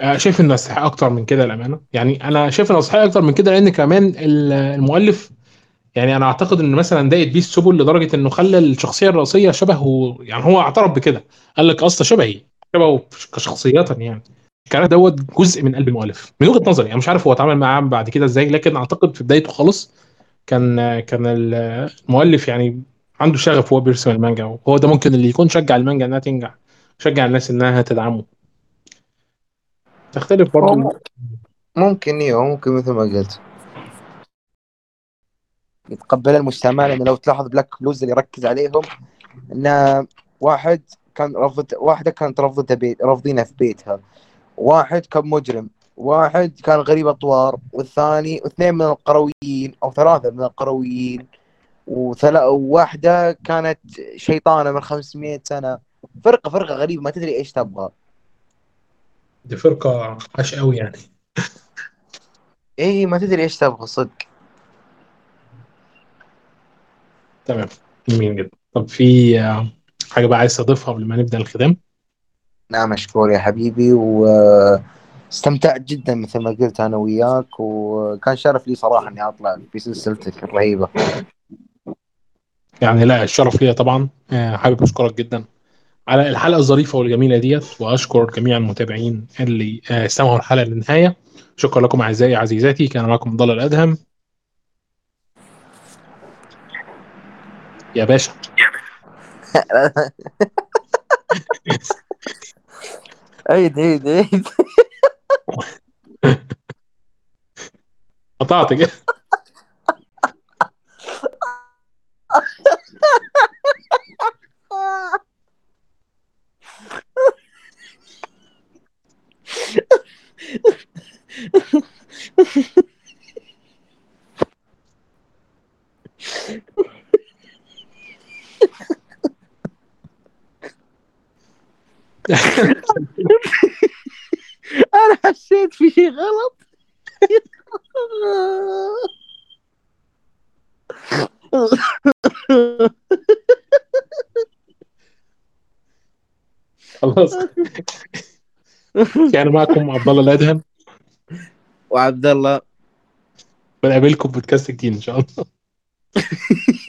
آه، شايف إنه يستحق أكتر من كده الامانه يعني أنا شايف إنه يستحق أكتر من كده لأن كمان ال- المؤلف يعني أنا أعتقد إن مثلا ضايقت بيه السبل لدرجة إنه خلى الشخصية الرئيسية شبهه يعني هو اعترف بكده. قال لك أصلا شبهي شبهه كشخصية يعني. الكلام دوت جزء من قلب المؤلف من وجهة نظري أنا مش عارف هو اتعامل معاه بعد كده إزاي لكن أعتقد في بدايته خالص كان كان المؤلف يعني عنده شغف وهو بيرسم المانجا وهو ده ممكن اللي يكون شجع المانجا إنها تنجح شجع الناس إنها تدعمه. تختلف برضه ممكن أيوه ممكن مثل ما قلت. يتقبل المجتمع لأنه لو تلاحظ Black Bulls اللي يركز عليهم إنه واحد كان رفض واحدة كانت رفضتها بيت رافضينها في بيتها. واحد كان مجرم واحد كان غريب أطوار والثاني واثنين من القرويين أو ثلاثة من القرويين وثلا وواحدة كانت شيطانة من 500 سنة. فرقة فرقة غريبة ما تدري إيش تبغى. دي فرقة عاش قوي يعني. إي ما تدري إيش تبغى صدق. تمام جميل جدا. طب في حاجة بقى عايز تضيفها قبل ما نبدأ الختام نعم مشكور يا حبيبي. واستمتعت جدا مثل ما قلت أنا وياك وكان شرف لي صراحة إني أطلع في سلسلتك الرهيبة. يعني لا الشرف ليا طبعا. آه، حابب أشكرك جدا على الحلقة الظريفة والجميلة ديت وأشكر جميع المتابعين اللي آه، استمعوا الحلقة للنهاية. شكرا لكم أعزائي عزيزاتي كان معكم عبد الله الأدهم. يا باشا. عيد عيد عيد قطعت كده أنا حسيت في شيء غلط. خلاص. كان معكم عبد الله الأدهم. وعبد الله. بنقابلكم بودكاست جديد إن شاء الله.